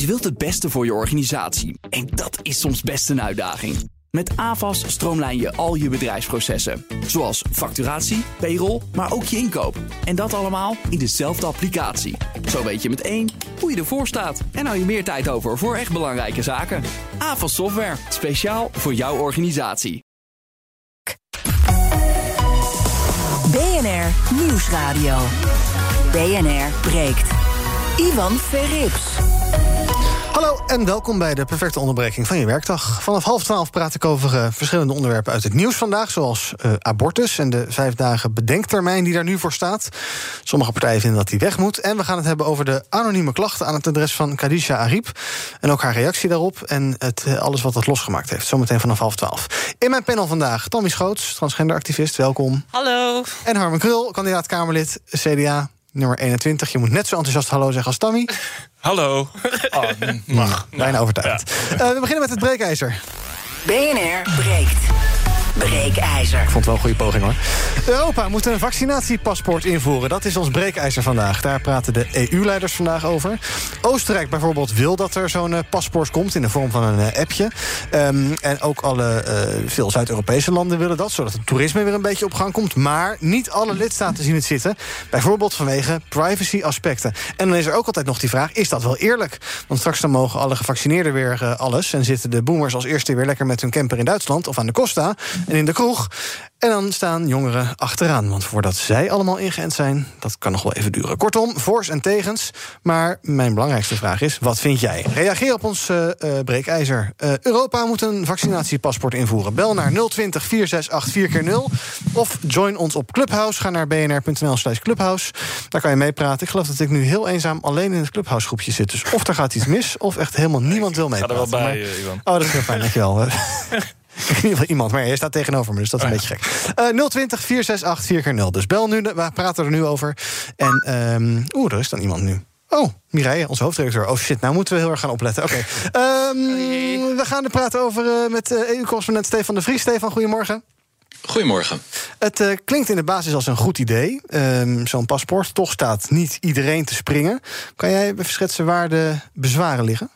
Je wilt het beste voor je organisatie en dat is soms best een uitdaging. Met AVAS stroomlijn je al je bedrijfsprocessen, zoals facturatie, payroll, maar ook je inkoop. En dat allemaal in dezelfde applicatie. Zo weet je met één hoe je ervoor staat en hou je meer tijd over voor echt belangrijke zaken. AVAS Software, speciaal voor jouw organisatie. BNR Nieuwsradio. BNR breekt. Ivan Verrips. Hallo en welkom bij de perfecte onderbreking van je werkdag. Vanaf half twaalf praat ik over uh, verschillende onderwerpen uit het nieuws vandaag, zoals uh, abortus en de vijf dagen bedenktermijn die daar nu voor staat. Sommige partijen vinden dat die weg moet. En we gaan het hebben over de anonieme klachten aan het adres van Kadisha Ariep. En ook haar reactie daarop en het, uh, alles wat dat losgemaakt heeft. Zometeen vanaf half twaalf. In mijn panel vandaag Tommy Schoots, transgenderactivist, welkom. Hallo. En Harmen Krul, kandidaat Kamerlid, CDA, nummer 21. Je moet net zo enthousiast hallo zeggen als Tammy. Hallo. Oh, mag. Bijna overtuigd. Ja. Uh, we beginnen met het breekijzer. BNR breekt. Breekijzer. Ik vond het wel een goede poging hoor. Europa moet een vaccinatiepaspoort invoeren. Dat is ons breekijzer vandaag. Daar praten de EU-leiders vandaag over. Oostenrijk bijvoorbeeld wil dat er zo'n uh, paspoort komt... in de vorm van een uh, appje. Um, en ook alle, uh, veel Zuid-Europese landen willen dat... zodat het toerisme weer een beetje op gang komt. Maar niet alle lidstaten zien het zitten. Bijvoorbeeld vanwege privacy-aspecten. En dan is er ook altijd nog die vraag, is dat wel eerlijk? Want straks dan mogen alle gevaccineerden weer alles... en zitten de boomers als eerste weer lekker met hun camper in Duitsland... of aan de Costa en in de kroeg. En dan staan jongeren achteraan. Want voordat zij allemaal ingeënt zijn, dat kan nog wel even duren. Kortom, voor's en tegens. Maar mijn belangrijkste vraag is, wat vind jij? Reageer op ons uh, uh, breekijzer. Uh, Europa moet een vaccinatiepaspoort invoeren. Bel naar 020 468 4x0. Of join ons op Clubhouse. Ga naar bnr.nl slash Clubhouse. Daar kan je meepraten. Ik geloof dat ik nu heel eenzaam alleen in het Clubhouse groepje zit. Dus of er gaat iets mis, of echt helemaal niemand wil meepraten. Ga er wel bij, maar... Ivan. Oh, dat is heel fijn, dankjewel. in ieder geval iemand, maar jij staat tegenover me, dus dat is een oh, ja. beetje gek. Uh, 020 468 4x0. Dus bel nu, we praten er nu over. En, um, oeh, er is dan iemand nu. Oh, Mireille, onze hoofdredacteur. Oh shit, nou moeten we heel erg gaan opletten. Oké. Okay. Um, we gaan er praten over uh, met uh, EU-correspondent Stefan de Vries. Stefan, goedemorgen. Goedemorgen. Het uh, klinkt in de basis als een goed idee, um, zo'n paspoort. Toch staat niet iedereen te springen. Kan jij schetsen waar de bezwaren liggen?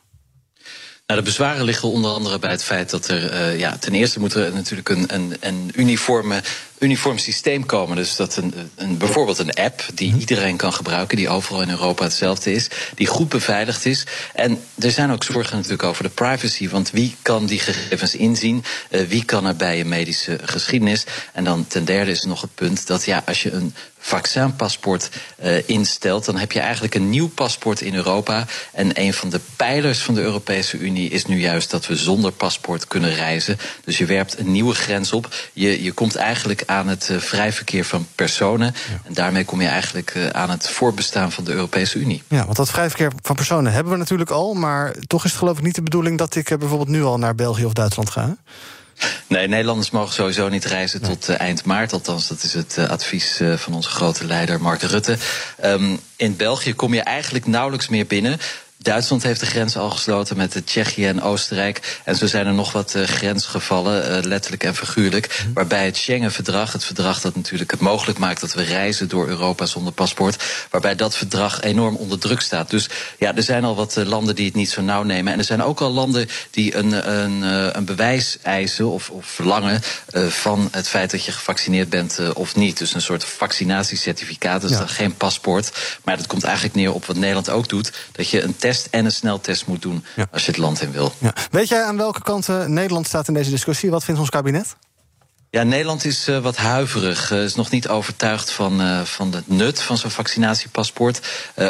Nou, de bezwaren liggen onder andere bij het feit dat er, uh, ja, ten eerste moet er natuurlijk een, een, een uniforme uniform systeem komen. Dus dat een, een, bijvoorbeeld een app die iedereen kan gebruiken, die overal in Europa hetzelfde is, die goed beveiligd is. En er zijn ook zorgen natuurlijk over de privacy. Want wie kan die gegevens inzien? Uh, wie kan er bij je medische geschiedenis? En dan ten derde is nog het punt dat ja, als je een vaccinpaspoort uh, instelt, dan heb je eigenlijk een nieuw paspoort in Europa. En een van de pijlers van de Europese Unie is nu juist dat we zonder paspoort kunnen reizen. Dus je werpt een nieuwe grens op. Je, je komt eigenlijk aan het uh, vrij verkeer van personen. Ja. En daarmee kom je eigenlijk uh, aan het voortbestaan van de Europese Unie. Ja, want dat vrij verkeer van personen hebben we natuurlijk al. Maar toch is het geloof ik niet de bedoeling dat ik bijvoorbeeld nu al naar België of Duitsland ga. Hè? Nee, Nederlanders mogen sowieso niet reizen nee. tot uh, eind maart. Althans, dat is het uh, advies uh, van onze grote leider Mark Rutte. Um, in België kom je eigenlijk nauwelijks meer binnen. Duitsland heeft de grens al gesloten met de Tsjechië en Oostenrijk. En zo zijn er nog wat uh, grensgevallen, uh, letterlijk en figuurlijk. Mm. Waarbij het Schengen-verdrag, het verdrag dat natuurlijk het mogelijk maakt dat we reizen door Europa zonder paspoort. Waarbij dat verdrag enorm onder druk staat. Dus ja, er zijn al wat uh, landen die het niet zo nauw nemen. En er zijn ook al landen die een, een, een bewijs eisen of, of verlangen van het feit dat je gevaccineerd bent of niet. Dus een soort vaccinatiecertificaat. Dus ja. dan geen paspoort. Maar dat komt eigenlijk neer op wat Nederland ook doet. Dat je een test en een sneltest moet doen ja. als je het land in wil. Ja. Weet jij aan welke kant Nederland staat in deze discussie? Wat vindt ons kabinet? Ja, Nederland is uh, wat huiverig. Uh, is nog niet overtuigd van, uh, van het nut van zo'n vaccinatiepaspoort.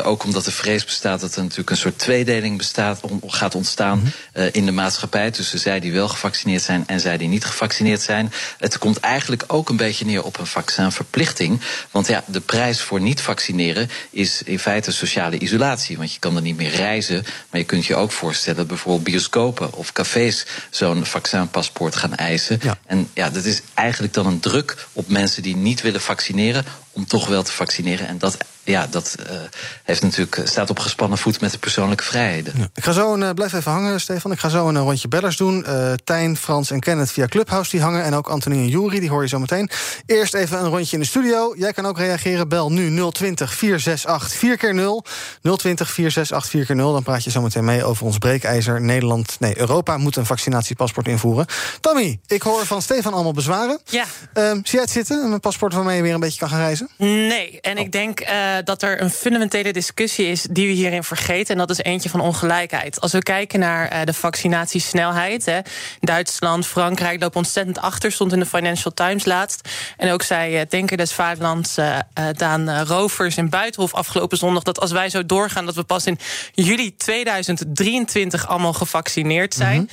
ook omdat de vrees bestaat dat er natuurlijk een soort tweedeling bestaat, on, gaat ontstaan -hmm. in de maatschappij. Tussen zij die wel gevaccineerd zijn en zij die niet gevaccineerd zijn. Het komt eigenlijk ook een beetje neer op een vaccinverplichting. Want ja, de prijs voor niet vaccineren is in feite sociale isolatie. Want je kan er niet meer reizen. Maar je kunt je ook voorstellen, bijvoorbeeld bioscopen of cafés zo'n vaccinpaspoort gaan eisen. Ja. En ja, dat is eigenlijk dan een druk op mensen die niet willen vaccineren om toch wel te vaccineren. En dat ja, dat uh, heeft natuurlijk, staat op gespannen voet met de persoonlijke vrijheden. Ja. Ik ga zo een, blijf even hangen, Stefan. Ik ga zo een rondje bellers doen. Uh, Tijn, Frans en Kenneth via Clubhouse die hangen. En ook Anthony en Jury, die hoor je zo meteen. Eerst even een rondje in de studio. Jij kan ook reageren. Bel nu 020 468 4 keer 0 020 468 4 keer 0 Dan praat je zo meteen mee over ons breekijzer. Nederland, nee, Europa moet een vaccinatiepaspoort invoeren. Tommy, ik hoor van Stefan allemaal bezwaren. Ja. Uh, zie jij het zitten? Een paspoort waarmee je weer een beetje kan gaan reizen? Nee, en ik denk uh, dat er een fundamentele discussie is die we hierin vergeten. En dat is eentje van ongelijkheid. Als we kijken naar uh, de vaccinatiesnelheid. Hè, Duitsland, Frankrijk lopen ontzettend achter. Stond in de Financial Times laatst. En ook zei uh, Denker des Vaderlands Daan Rovers in Buitenhof afgelopen zondag. dat als wij zo doorgaan, dat we pas in juli 2023 allemaal gevaccineerd zijn. -hmm.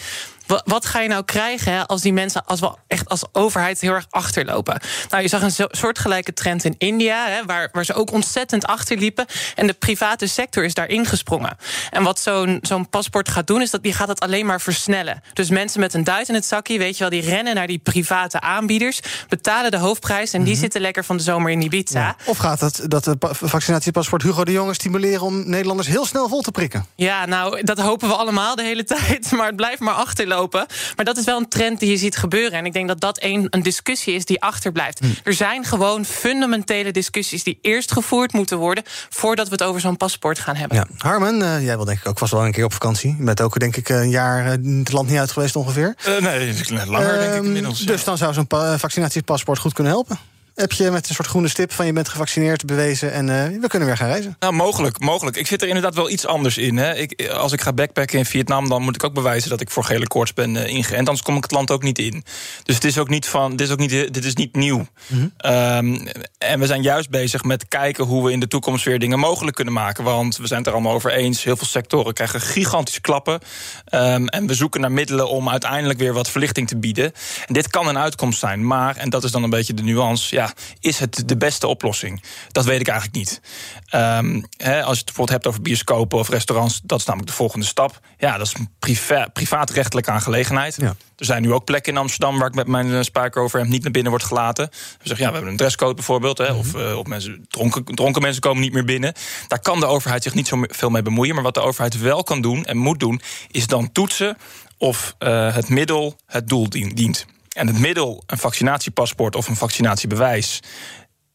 Wat ga je nou krijgen hè, als die mensen, als we echt als overheid heel erg achterlopen? Nou, je zag een soortgelijke trend in India, hè, waar, waar ze ook ontzettend achterliepen. En de private sector is daar ingesprongen. En wat zo'n zo'n paspoort gaat doen, is dat die gaat het alleen maar versnellen. Dus mensen met een duit in het zakje, weet je wel, die rennen naar die private aanbieders, betalen de hoofdprijs en die mm zitten lekker van de zomer in Ibiza. Ja. Of gaat het dat de vaccinatiepaspoort Hugo de Jonge stimuleren om Nederlanders heel snel vol te prikken? Ja, nou, dat hopen we allemaal de hele tijd, maar het blijft maar achterlopen. Maar dat is wel een trend die je ziet gebeuren. En ik denk dat dat een, een discussie is die achterblijft. Hmm. Er zijn gewoon fundamentele discussies die eerst gevoerd moeten worden voordat we het over zo'n paspoort gaan hebben. Ja. Harmen, uh, jij wil denk ik ook vast wel een keer op vakantie. Je bent ook denk ik een jaar het land niet uit geweest ongeveer. Uh, nee, langer uh, denk ik ehm, inmiddels. Dus dan zou zo'n vaccinatiepaspoort goed kunnen helpen heb je met een soort groene stip van je bent gevaccineerd bewezen en uh, we kunnen weer gaan reizen. Nou, mogelijk, mogelijk. Ik zit er inderdaad wel iets anders in. Hè. Ik, als ik ga backpacken in Vietnam, dan moet ik ook bewijzen dat ik voor gele koorts ben uh, ingeënt. Anders kom ik het land ook niet in. Dus het is ook niet van, dit is ook niet, dit is niet nieuw. Mhm. um, en we zijn juist bezig met kijken hoe we in de toekomst weer dingen mogelijk kunnen maken. Want we zijn het er allemaal over eens. Heel veel sectoren krijgen gigantische klappen. Um, en we zoeken naar middelen om uiteindelijk weer wat verlichting te bieden. En dit kan een uitkomst zijn. Maar, en dat is dan een beetje de nuance. Ja, is het de beste oplossing? Dat weet ik eigenlijk niet. Um, als je het bijvoorbeeld hebt over bioscopen of restaurants, dat is namelijk de volgende stap. Ja, dat is een priva privaatrechtelijke aangelegenheid. Ja. Er zijn nu ook plekken in Amsterdam waar ik met mijn uh, spijkeroverhemd niet naar binnen wordt gelaten. We zeggen, ja, we hebben een dresscode bijvoorbeeld. Hè, of, uh, of mensen, dronken, dronken mensen komen niet meer binnen. Daar kan de overheid zich niet zo veel mee bemoeien. Maar wat de overheid wel kan doen en moet doen, is dan toetsen of uh, het middel het doel dient. En het middel, een vaccinatiepaspoort of een vaccinatiebewijs,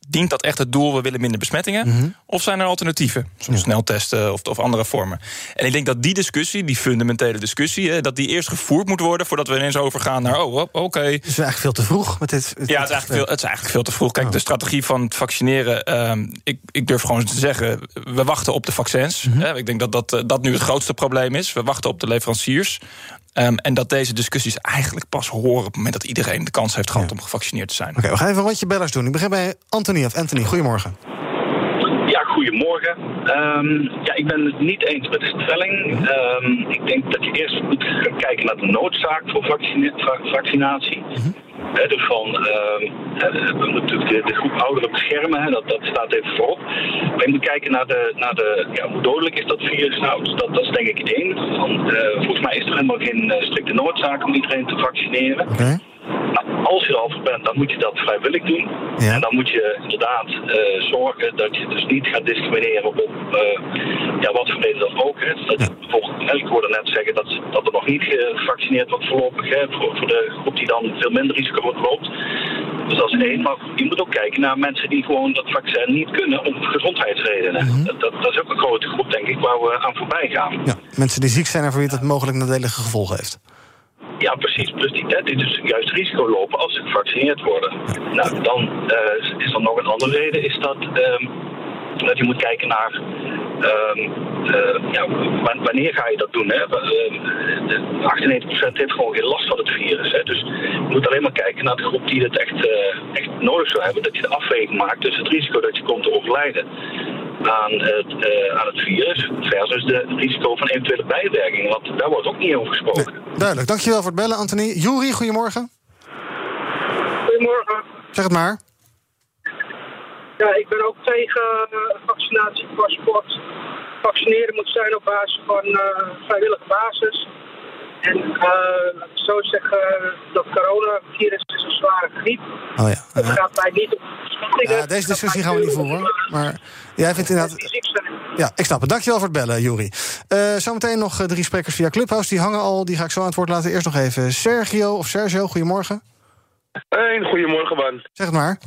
dient dat echt het doel, we willen minder besmettingen? Mhm. Of zijn er alternatieven? Zoals ja. sneltesten of, of, andere vormen. En ik denk dat die discussie, die fundamentele discussie... dat die eerst gevoerd moet worden voordat we ineens overgaan naar... oh, oké. Okay. Het is eigenlijk veel te vroeg met dit. ja, het is, eigenlijk veel, het is eigenlijk veel te vroeg. Kijk, oh. de strategie van het vaccineren... Um, ik, ik, durf gewoon te zeggen, we wachten op de vaccins. Mm -hmm. Ik denk dat dat, eh, dat nu het grootste probleem is. We wachten op de leveranciers. Um, en dat deze discussies eigenlijk pas horen op het moment dat iedereen de kans heeft gehad ja. om gevaccineerd te zijn. Oké, okay, we gaan even een rondje bellers doen. Ik begin bij Anthony of Anthony. Goedemorgen. Ja, goedemorgen. Um, ja, ik ben het niet eens met de stelling. Um, ik denk dat je eerst moet gaan kijken naar de noodzaak voor vaccina vaccinatie. Mm -hmm. He, dus van, uh, we moeten natuurlijk de, de, groep ouderen beschermen, he, dat, dat staat even voorop. Maar je moet kijken naar, de, naar de, ja, hoe dodelijk is dat virus nou. Dus dat, dat is denk ik één. Van, uh, volgens mij is er helemaal geen uh, strikte noodzaak om iedereen te vaccineren. Okay. Nou, als je erover bent, dan moet je dat vrijwillig doen. Ja. En dan moet je inderdaad uh, zorgen dat je dus niet gaat discrimineren op uh, ja, wat voor reden dan ook. Hè. Dat, ja. bijvoorbeeld, ik hoorde net zeggen dat, dat er nog niet gevaccineerd wordt voorlopig. Hè, voor, voor de groep die dan veel minder risico loopt. Dus dat is één. Maar je moet ook kijken naar mensen die gewoon dat vaccin niet kunnen om gezondheidsredenen. Mm -hmm. dat, dat, is ook een grote groep, denk ik, waar we aan voorbij gaan. Ja, mensen die ziek zijn en voor wie het mogelijk nadelige gevolgen heeft. Ja, precies. Plus die, die dus juist risico lopen als ze gevaccineerd worden. Nou, dan uh, is er nog een andere reden, is dat, um, dat je moet kijken naar um, uh, ja, wanneer ga je dat doen. Hè? Uh, 98% heeft gewoon geen last van het virus. Hè? Dus je moet alleen maar kijken naar de groep die het echt, uh, echt nodig zou hebben. Dat je de afweging maakt tussen het risico dat je komt te overlijden aan het, uh, aan het virus versus de risico van eventuele bijwerkingen. Want daar wordt ook niet over gesproken. Nee, duidelijk. Dankjewel voor het bellen, Anthony. Juri, goedemorgen. Goedemorgen. Zeg het maar. Ja, ik ben ook tegen uh, vaccinatiepaspoort. Vaccineren moet zijn op basis van uh, vrijwillige basis. En uh, zo zeggen, dat coronavirus is een zware griep. Oh ja. Het gaat mij niet om besmettingen. Ja, deze discussie gaan we niet voeren. Maar jij vindt inderdaad... Ja, ik snap het. Dankjewel voor het bellen, Juri. Uh, zometeen nog drie sprekers via Clubhouse. Die hangen al, die ga ik zo aan het woord laten. Eerst nog even Sergio of Sergio, goedemorgen. Hey, goedemorgen, man. Zeg het maar.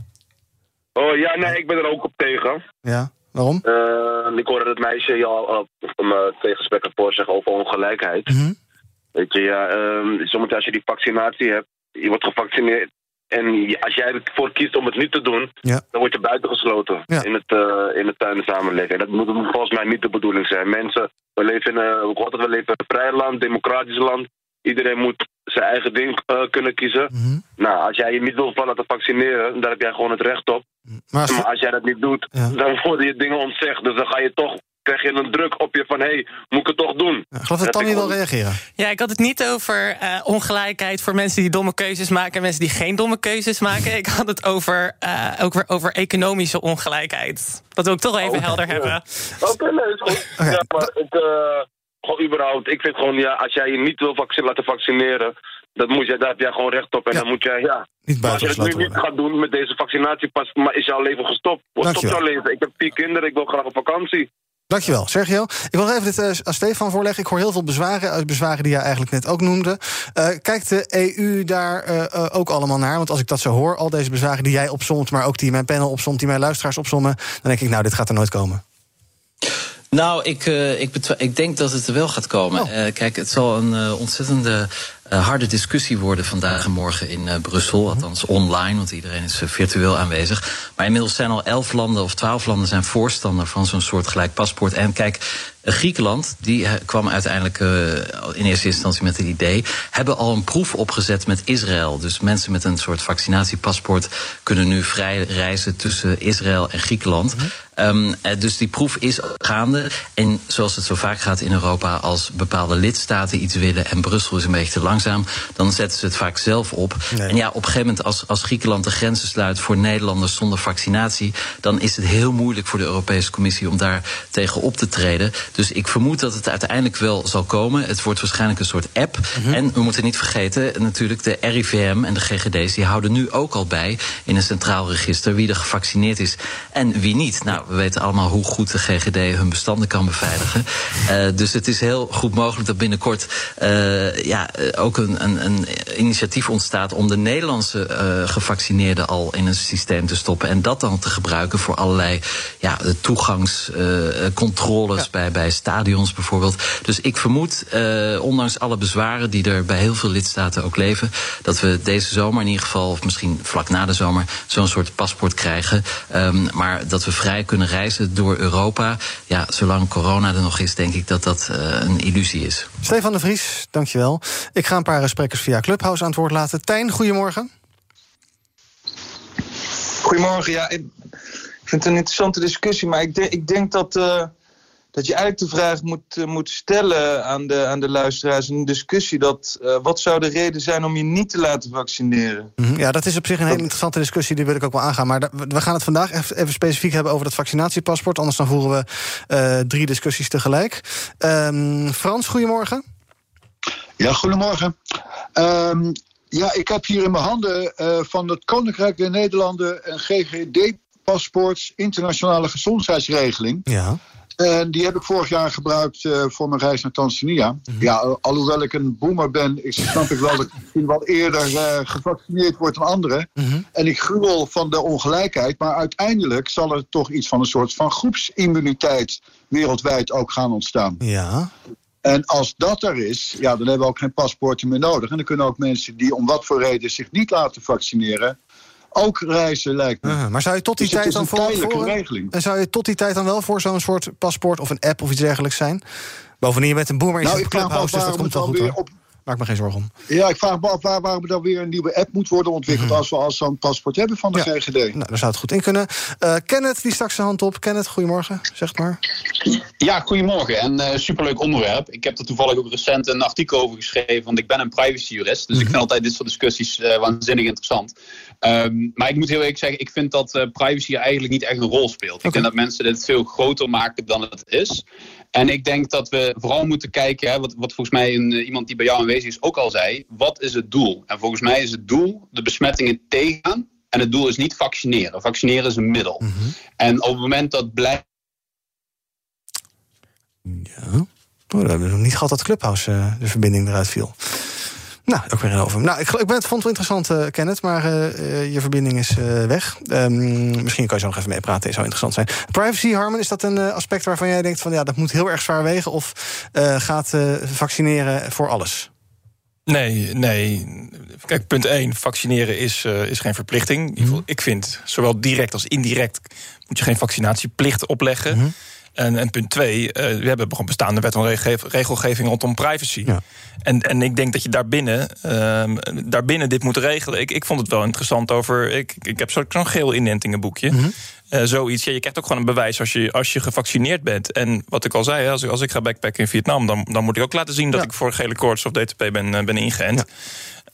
Oh ja, nee, ik ben er ook op tegen. Ja, waarom? Uh, ik hoorde dat meisje je al op mijn tegenspreker voor zeggen over ongelijkheid. Mm -hmm. Weet je, ja, um, zometeen als je die vaccinatie hebt, je wordt gevaccineerd. En als jij ervoor kiest om het niet te doen, ja. dan word je buitengesloten ja. in, het, uh, in het tuin samenleving. Dat moet volgens mij niet de bedoeling zijn. Mensen, we leven in, uh, we leven in een vrij land, democratisch land. Iedereen moet zijn eigen ding uh, kunnen kiezen. Mm -hmm. Nou, als jij je niet wil van laten vaccineren, dan heb jij gewoon het recht op. Maar als, maar als jij dat niet doet, ja. dan worden je dingen ontzegd. Dus dan ga je toch krijg je een druk op je van... hé, hey, moet ik het toch doen? Ja, ik geloof dat Tanny wil reageren. Ja, ik had het niet over uh, ongelijkheid voor mensen die domme keuzes maken... en mensen die geen domme keuzes maken. Ik had het over, uh, over, over economische ongelijkheid. Dat wil ik toch even oh, helder ja. hebben. Oké, okay, nee, is goed. Okay. Ja, maar ik, uh, gewoon überhaupt... Ik vind gewoon, ja, als jij je niet wil vaccin laten vaccineren... Dat moet jij, daar heb jij gewoon recht op. En Ja. dan moet jij, ja... Niet Maar als je het nu niet worden. gaat doen met deze vaccinatiepas... maar is jouw leven gestopt. Stopt Dankjewel. jouw leven. Ik heb vier kinderen, ik wil graag op vakantie. Dankjewel, Sergio. Ik wil nog even dit uh, aan Stefan voorleggen. Ik hoor heel veel bezwaren, bezwaren die jij eigenlijk net ook noemde. Uh, kijkt de EU daar uh, ook allemaal naar? Want als ik dat zo hoor, al deze bezwaren die jij opzomt... maar ook die mijn panel opzomt, die mijn luisteraars opzommen... dan denk ik, nou, dit gaat er nooit komen. Nou, ik, uh, ik, ik, denk dat het er wel gaat komen. Oh. Uh, kijk, het zal een uh, ontzettende harde discussie worden vandaag en morgen in Brussel. Althans online, want iedereen is virtueel aanwezig. Maar inmiddels zijn al elf landen of twaalf landen zijn voorstander van zo'n soort gelijk paspoort. En kijk, Griekenland, die kwam uiteindelijk in eerste instantie met het idee, hebben al een proef opgezet met Israël. Dus mensen met een soort vaccinatiepaspoort kunnen nu vrij reizen tussen Israël en Griekenland. Mhm. Um, dus die proef is gaande. En zoals het zo vaak gaat in Europa, als bepaalde lidstaten iets willen en Brussel is een beetje te langzaam, dan zetten ze het vaak zelf op. Nee. En ja, op een gegeven moment, als, als Griekenland de grenzen sluit voor Nederlanders zonder vaccinatie, dan is het heel moeilijk voor de Europese Commissie om daar tegen op te treden. Dus ik vermoed dat het uiteindelijk wel zal komen. Het wordt waarschijnlijk een soort app. Mhm. En we moeten niet vergeten, natuurlijk, de RIVM en de GGD's, die houden nu ook al bij in een centraal register wie er gevaccineerd is en wie niet. Nou, we weten allemaal hoe goed de GGD hun bestanden kan beveiligen. Uh, dus het is heel goed mogelijk dat binnenkort uh, ja, ook een, een, een, initiatief ontstaat om de Nederlandse uh, gevaccineerden al in een systeem te stoppen. En dat dan te gebruiken voor allerlei ja, toegangscontroles ja. bij, bij stadions bijvoorbeeld. Dus ik vermoed, ondanks alle bezwaren die er bij heel veel lidstaten ook leven, dat we deze zomer in ieder geval, of misschien vlak na de zomer, zo'n soort paspoort krijgen. Um, maar dat we vrij kunnen reizen door Europa. Ja, zolang corona er nog is, denk ik dat dat uh, een illusie is. Stefan de Vries, dankjewel. Ik ga een paar sprekers via Clubhouse aan het woord laten. Tijn, goedemorgen. Goedemorgen, ja. Ik vind het een interessante discussie, maar ik, denk, ik denk dat, uh, dat je eigenlijk de vraag moet, uh, moet stellen aan de, aan de luisteraars in een discussie: dat, uh, wat zou de reden zijn om je niet te laten vaccineren? Mm -hmm. Ja, dat is op zich een hele interessante discussie, die wil ik ook wel aangaan. Maar we gaan het vandaag even, specifiek hebben over dat vaccinatiepaspoort. Anders dan voeren we drie discussies tegelijk. Um, Frans, goedemorgen. Ja, goedemorgen. Um, ja, ik heb hier in mijn handen uh, van het Koninkrijk der Nederlanden een GGD-paspoort, internationale gezondheidsregeling. Ja. En die heb ik vorig jaar gebruikt uh, voor mijn reis naar Tanzania. Mm -hmm. Ja, alhoewel ik een boomer ben, ik snap ik wel dat ik misschien wel eerder uh, gevaccineerd word dan anderen. Mm -hmm. En ik gruwel van de ongelijkheid. Maar uiteindelijk zal er toch iets van een soort van groepsimmuniteit wereldwijd ook gaan ontstaan. Ja. En als dat er is, ja, dan hebben we ook geen paspoorten meer nodig. En dan kunnen ook mensen die om wat voor reden zich niet laten vaccineren ook reizen, lijkt me. Uh, maar zou je tot die dus tijd dan voor. En zou je tot die tijd dan wel voor zo'n soort paspoort of een app of iets dergelijks zijn? Bovendien, je bent een boomer, is nou, het clubhouse, dus dat komt wel goed. Op... Maak me geen zorgen om. Ja, ik vraag me af waar, waarom er dan weer een nieuwe app moet worden ontwikkeld... Mhm. als we al zo'n paspoort hebben van de Ja. GGD. Nou, daar zou het goed in kunnen. Uh, Kenneth, die stak zijn hand op. Kenneth, goedemorgen, zeg maar. Ja, goedemorgen. En uh, superleuk onderwerp. Ik heb er toevallig ook recent een artikel over geschreven, want ik ben een privacyjurist. Dus Mhm. ik vind altijd dit soort discussies uh, waanzinnig interessant. Um, maar ik moet heel eerlijk zeggen, ik vind dat uh, privacy eigenlijk niet echt een rol speelt. Ik denk dat mensen dit veel groter maken dan het is. En ik denk dat we vooral moeten kijken, hè, wat, wat volgens mij een, iemand die bij jou aanwezig is ook al zei, wat is het doel? En volgens mij is het doel de besmettingen tegengaan. En het doel is niet vaccineren. Vaccineren is een middel. En op het moment dat blijft. Ja. Oh, we hebben nog niet gehad dat Clubhouse uh, de verbinding eruit viel. Nou, ook weer over. Nou, ik, ik ben, vond het wel interessant, uh, Kenneth, maar uh, je verbinding is uh, weg. Um, misschien kan je zo nog even meepraten, zou interessant zijn. Privacy, Harmon, is dat een aspect waarvan jij denkt van ja, dat moet heel erg zwaar wegen? Of gaat vaccineren voor alles? Nee, nee. Kijk, punt 1, vaccineren is, is geen verplichting. Geval, ik vind, zowel direct als indirect moet je geen vaccinatieplicht opleggen. Mm -hmm. En, en, punt twee, uh, we hebben gewoon bestaande wet en regelgeving rondom privacy. Ja. En, en ik denk dat je daarbinnen, uh, daarbinnen dit moet regelen. Ik, ik vond het wel interessant over. Ik, ik heb zo'n geel inentingenboekje. Mm -hmm. uh, zoiets. Ja, je krijgt ook gewoon een bewijs als je, als je gevaccineerd bent. En wat ik al zei, als ik, als ik ga backpacken in Vietnam, dan, dan moet ik ook laten zien dat ja. ik voor gele koorts of DTP ben, uh, ben ingeënt. Ja.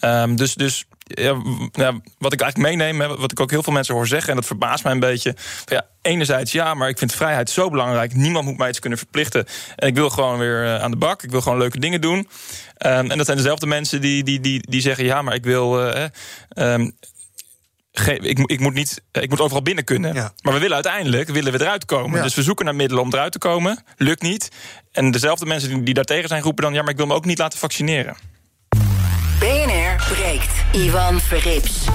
Um, dus, dus ja, ja, wat ik eigenlijk meeneem, hè, wat ik ook heel veel mensen hoor zeggen, en dat verbaast mij een beetje. Ja, enerzijds ja, maar ik vind vrijheid zo belangrijk. Niemand moet mij iets kunnen verplichten. En ik wil gewoon weer uh, aan de bak. Ik wil gewoon leuke dingen doen. Um, en dat zijn dezelfde mensen die, die, die, die zeggen: ja, maar ik wil. Uh, um, ik, ik, moet niet, ik moet overal binnen kunnen. Ja. Maar we willen uiteindelijk willen we eruit komen. Ja. Dus we zoeken naar middelen om eruit te komen. Lukt niet. En dezelfde mensen die, die daartegen zijn, roepen dan: ja, maar ik wil me ook niet laten vaccineren. Breekt. Ivan Verrips.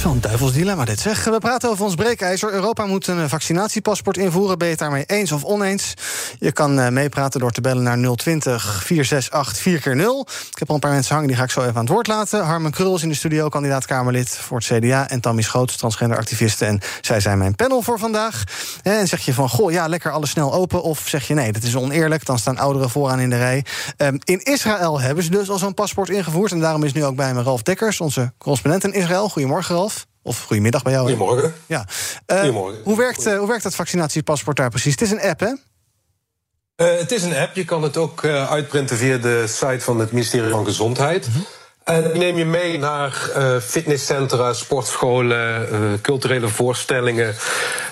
Zo'n duivels dilemma dit zeg. We praten over ons breekijzer. Europa moet een vaccinatiepaspoort invoeren. Ben je het daarmee eens of oneens? Je kan uh, meepraten door te bellen naar 020 468 4 0 Ik heb al een paar mensen hangen, die ga ik zo even aan het woord laten. Harmen Krul is in de studio, kandidaat Kamerlid voor het CDA. En Tammy Schoots, transgenderactiviste. En zij zijn mijn panel voor vandaag. En zeg je van, goh, ja, lekker alles snel open. Of zeg je, nee, dat is oneerlijk. Dan staan ouderen vooraan in de rij. Um, in Israël hebben ze dus al zo'n paspoort ingevoerd. En daarom is nu ook bij me Ralf Dekkers, onze correspondent in Israël. Goedemorgen, Ralf. Of goedemiddag bij jou. Goedemorgen. Ja. Uh, goedemorgen. Hoe werkt, uh, hoe werkt dat vaccinatiepaspoort daar precies? Het is een app, hè? Uh, het is een app. Je kan het ook uitprinten via de site van het ministerie van Gezondheid. -hmm. En die neem je mee naar uh, fitnesscentra, sportscholen, uh, culturele voorstellingen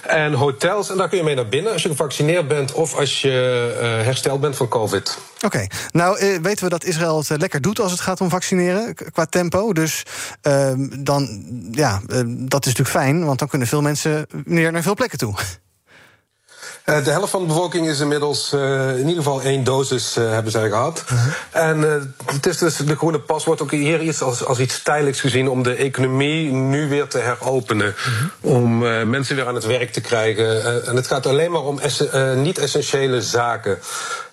en hotels. En daar kun je mee naar binnen als je gevaccineerd bent of als je hersteld bent van COVID. Oké, nou weten we dat Israël het lekker doet als het gaat om vaccineren qua tempo. Dus ehm, dan, ja, dat is natuurlijk fijn, want dan kunnen veel mensen meer naar veel plekken toe. Uh, de helft van de bevolking is inmiddels uh, in ieder geval één dosis uh, hebben zij gehad. -huh. En het is dus de groene pas wordt ook hier iets als, als iets tijdelijks gezien om de economie nu weer te heropenen. -huh. Om mensen weer aan het werk te krijgen. en het gaat alleen maar om niet-essentiële zaken.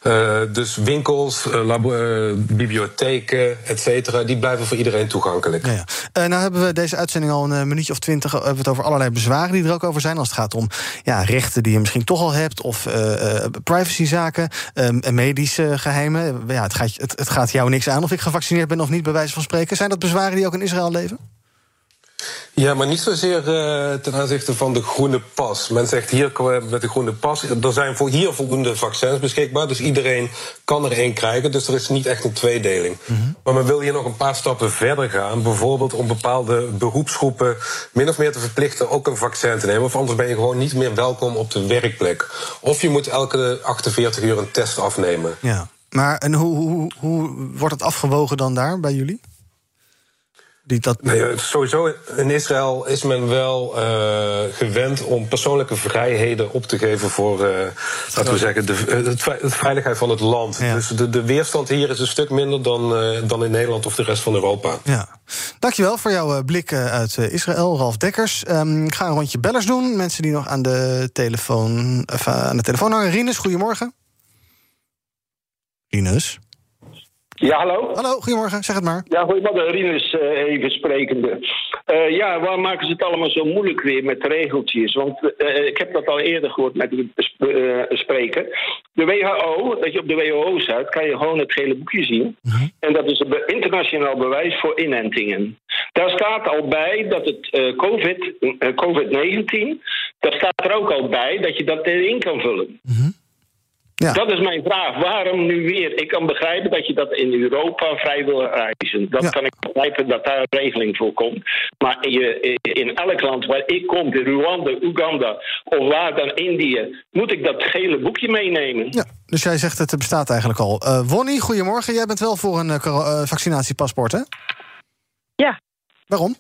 Uh, dus winkels, uh, uh, bibliotheken, et cetera, die blijven voor iedereen toegankelijk. Ja, ja. nou hebben we deze uitzending al een minuutje of twintig hebben we het over allerlei bezwaren die er ook over zijn. Als het gaat om ja, rechten die je misschien toch al hebt, of privacyzaken, medische geheimen. Ja, het, gaat, het, het gaat jou niks aan of ik gevaccineerd ben of niet, bij wijze van spreken. Zijn dat bezwaren die ook in Israël leven? Ja, maar niet zozeer uh, ten aanzichte van de groene pas. Men zegt hier met de groene pas, er zijn voor hier voldoende vaccins beschikbaar. Dus iedereen kan er één krijgen. Dus er is niet echt een tweedeling. Mm -hmm. Maar men wil hier nog een paar stappen verder gaan. Bijvoorbeeld om bepaalde beroepsgroepen min of meer te verplichten ook een vaccin te nemen. Of anders ben je gewoon niet meer welkom op de werkplek. Of je moet elke 48 uur een test afnemen. Ja, maar en hoe, hoe, hoe wordt het afgewogen dan daar bij jullie? Die dat... nee, sowieso in Israël is men wel uh, gewend om persoonlijke vrijheden op te geven voor, uh, laten we zeggen, de, de, veiligheid van het land. Ja. Dus de, de weerstand hier is een stuk minder dan, uh, dan in Nederland of de rest van Europa. Ja. Dankjewel voor jouw blik uit Israël, Ralf Dekkers. Um, ik ga een rondje bellers doen. Mensen die nog aan de telefoon, of, aan de telefoon hangen. Rinus, goedemorgen. Rinus. Ja, hallo? Hallo, goedemorgen, zeg het maar. Ja, goedemorgen, Rinus uh, even sprekende. Uh, ja, waarom maken ze het allemaal zo moeilijk weer met regeltjes? Want uh, ik heb dat al eerder gehoord met de spreker. De WHO, dat je op de WHO-site kan je gewoon het gele boekje zien. -huh. En dat is een internationaal bewijs voor inentingen. Daar staat al bij dat het COVID, COVID-19, daar staat er ook al bij dat je dat erin kan vullen. -huh. Ja. Dat is mijn vraag. Waarom nu weer? Ik kan begrijpen dat je dat in Europa vrij wil reizen. Dat kan ik begrijpen dat daar een regeling voor komt. Maar je, in elk land waar ik kom, de Rwanda, Oeganda of waar dan Indië, moet ik dat gele boekje meenemen. Ja, dus jij zegt het bestaat eigenlijk al. Eh Wonnie, goedemorgen. Jij bent wel voor een eh, eh, vaccinatiepaspoort, hè? Ja. Waarom?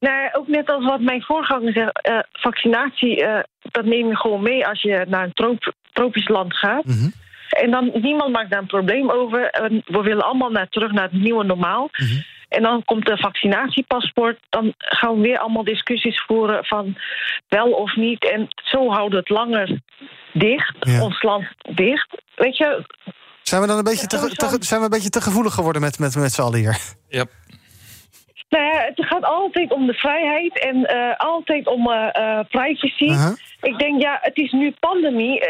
Nou, ook net als wat mijn voorganger zegt, eh, vaccinatie, eh, dat neem je gewoon mee als je naar een trop- tropisch land gaat. En dan niemand maakt daar een probleem over. We willen allemaal naar, terug naar het nieuwe normaal. En dan komt de vaccinatiepaspoort. Dan gaan we weer allemaal discussies voeren van wel of niet. En zo houden we het langer dicht, Ja. ons land dicht. Weet je, Zijn we dan een beetje te, te- zijn we een beetje te gevoelig geworden met, met, met z'n allen hier? Ja. Nou ja, het gaat altijd om de vrijheid en eh, altijd om eh, privacy. Ik denk, ja, het is nu pandemie.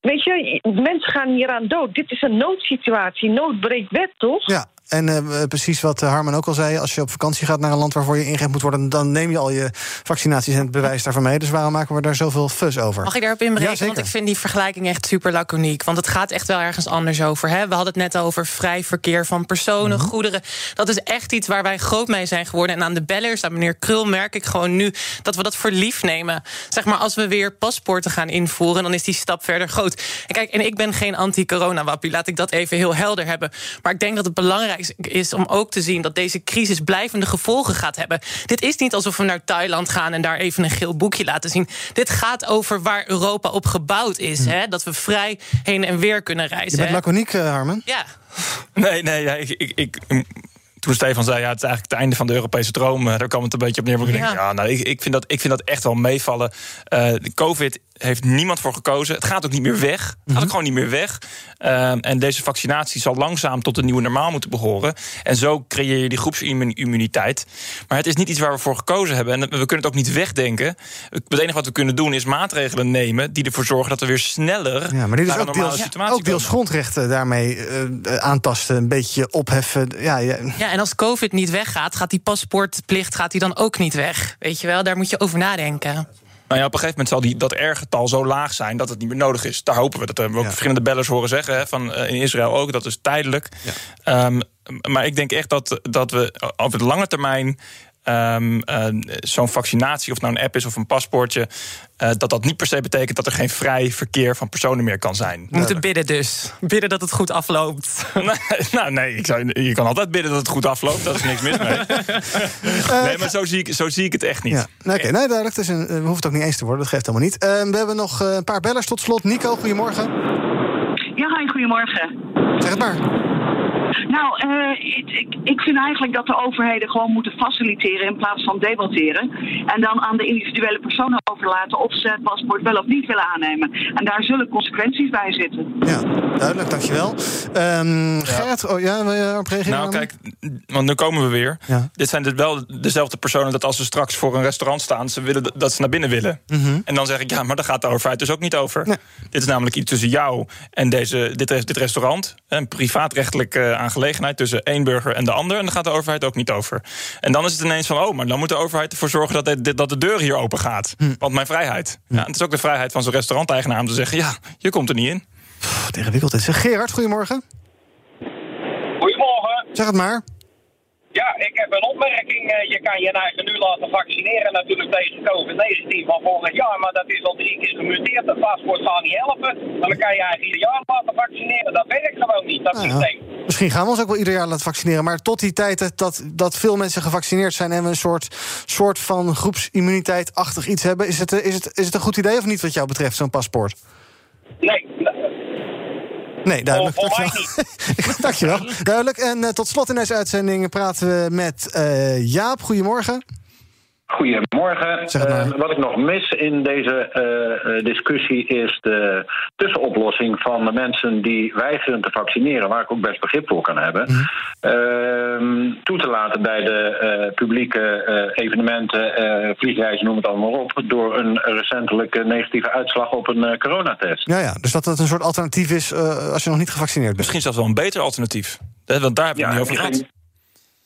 weet je, mensen gaan hier aan dood. Dit is een noodsituatie. Nood breekt wet, toch? Ja, en eh, precies wat eh, Harman ook al zei... als je op vakantie gaat naar een land waarvoor je ingeënt moet worden... dan neem je al je vaccinaties en het bewijs daarvan mee. Dus waarom maken we daar zoveel fus over? Mag ik daarop inbreken? Ja. Want ik vind die vergelijking echt super laconiek. Want het gaat echt wel ergens anders over. Hè? We hadden het net over vrij verkeer van personen, Mhm. goederen. Dat is echt iets waar wij groot mee zijn geworden. En aan de bellers, aan meneer Krul, merk ik gewoon nu dat we dat voor lief nemen. Zeg maar, als we weer paspoorten gaan invoeren, dan is die stap verder groot. En kijk, en ik ben geen anti-corona-wappie, laat ik dat even heel helder hebben. Maar ik denk dat het belangrijk is om ook te zien dat deze crisis blijvende gevolgen gaat hebben. Dit is niet alsof we naar Thailand gaan en daar even een geel boekje laten zien. Dit gaat over waar Europa op gebouwd is. Hè? Dat we vrij heen en weer kunnen Je reizen. bent hè? laconiek, eh, Harman? Ja. Nee, nee, ja, ik, ik, ik, toen Stefan zei, ja, het is eigenlijk het einde van de Europese droom, eh, daar kwam het een beetje op neer. Maar ik denk, Ja. ja, nou, ik, ik, vind dat, ik vind dat echt wel meevallen. Eh, de COVID heeft niemand voor gekozen. Het gaat ook niet meer weg. Het Mhm. gaat ook gewoon niet meer weg. Ehm, en deze vaccinatie zal langzaam tot een nieuwe normaal moeten behoren. En zo creëer je die groepsimmuniteit. Maar het is niet iets waar we voor gekozen hebben. En we kunnen het ook niet wegdenken. Het enige wat we kunnen doen is maatregelen nemen die ervoor zorgen dat we weer sneller Ja, maar dit is ook deels, situatie ook deels grondrechten daarmee eh, aantasten, een beetje opheffen. Ja, ja. Ja, en als COVID niet weggaat, gaat die paspoortplicht gaat die dan ook niet weg. Weet je wel, daar moet je over nadenken. Nou ja, op een gegeven moment zal die, dat R-getal zo laag zijn dat het niet meer nodig is. Daar hopen we. Dat hebben we ook verschillende bellers horen zeggen. Hè, van, eh, in Israël ook. Dat is tijdelijk. Ehm, maar ik denk echt dat, dat we op de lange termijn. Ehm, eh, Zo'n vaccinatie, of nou een app is of een paspoortje. eh, dat dat niet per se betekent dat er geen vrij verkeer van personen meer kan zijn. We moeten bidden dus. Bidden dat het goed afloopt. Nee, nou, nee, ik zou, je kan altijd bidden dat het goed afloopt. Daar is niks mis mee. nee, maar zo zie, ik, zo zie ik het echt niet. Ja, nee, oké, nee, duidelijk. Het is een, we hoeven het ook niet eens te worden, dat geeft helemaal niet. Eh, we hebben nog eh, een paar bellers tot slot. Nico, goedemorgen. Ja, hi, goedemorgen. Zeg het maar. Nou, eh, ik, ik, ik vind eigenlijk dat de overheden gewoon moeten faciliteren in plaats van debatteren. En dan aan de individuele personen overlaten of ze het paspoort wel of niet willen aannemen. En daar zullen consequenties bij zitten. Ja, duidelijk, dankjewel. Ehm Gerrit, oh, ja, wil je op reageren? Nou, kijk, want nu komen we weer. Ja. Dit zijn dus wel dezelfde personen dat als ze straks voor een restaurant staan, ze willen dat- ze naar binnen willen. Mhm. En dan zeg ik, ja, maar daar gaat de overheid dus ook niet over. Dit is namelijk iets tussen jou en deze, dit, dit restaurant. Een privaatrechtelijke aangelegenheid tussen één burger en de ander. En daar gaat de overheid ook niet over. En dan is het ineens van, oh, maar dan moet de overheid ervoor zorgen dat, de, dat de deur hier open gaat. Hm. Want mijn vrijheid. Ja, het is ook de vrijheid van zo'n restauranteigenaar om te zeggen, ja, je komt er niet in. Pff, Ingewikkeld. Zeg, Gerard, goedemorgen. Goedemorgen. Zeg het maar. Ja, ik heb een opmerking. Eh, Je kan je eigen nu laten vaccineren natuurlijk tegen COVID-19 van volgend jaar. Maar dat is al drie keer gemuteerd. Dat paspoort gaat niet helpen. Maar dan kan je eigenlijk ieder jaar laten vaccineren. Dat werkt gewoon niet, dat Nou ja, systeem. Misschien gaan we ons ook wel ieder jaar laten vaccineren. Maar tot die tijd dat- dat, dat veel mensen gevaccineerd zijn... en we een soort, soort van groepsimmuniteit-achtig iets hebben... Is het, eh, is, het, is het een goed idee of niet wat jou betreft, zo'n paspoort? Nee, Nee, duidelijk. Voor Dankjewel. Dankjewel. Duidelijk. En eh, tot slot in deze uitzending praten we met eh, Jaap. Goedemorgen. Goedemorgen. Zeg het maar. Eh, wat ik nog mis in deze eh, eh, discussie is de tussenoplossing van de mensen die weigeren te vaccineren, waar ik ook best begrip voor kan hebben, Mhm. ehm, toe te laten bij de eh, publieke eh, evenementen, eh, vliegreizen, noem het allemaal op, door een recentelijke negatieve uitslag op een eh, coronatest. Ja, ja, dus dat het een soort alternatief is eh, als je nog niet gevaccineerd bent. Misschien zelfs wel een beter alternatief. Want daar hebben we het niet over gehad.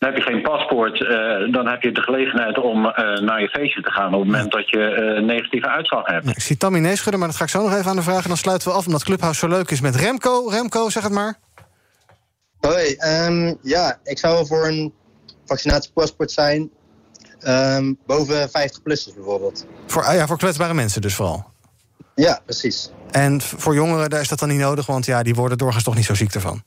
Heb je geen paspoort, eh, dan heb je de gelegenheid om eh, naar je feestje te gaan op het moment dat je eh, een negatieve uitslag hebt. Ik zie Tammy nee schudden, maar dat ga ik zo nog even aan de vragen. Dan sluiten we af, omdat Clubhouse zo leuk is met Remco. Remco, zeg het maar. Hoi, ehm, ja, ik zou wel voor een vaccinatiepaspoort zijn. ehm, boven 50 plussers bijvoorbeeld. Voor, ah ja, voor kwetsbare mensen dus vooral. Ja, precies. En voor jongeren daar is dat dan niet nodig, want ja, die worden doorgaans toch niet zo ziek ervan.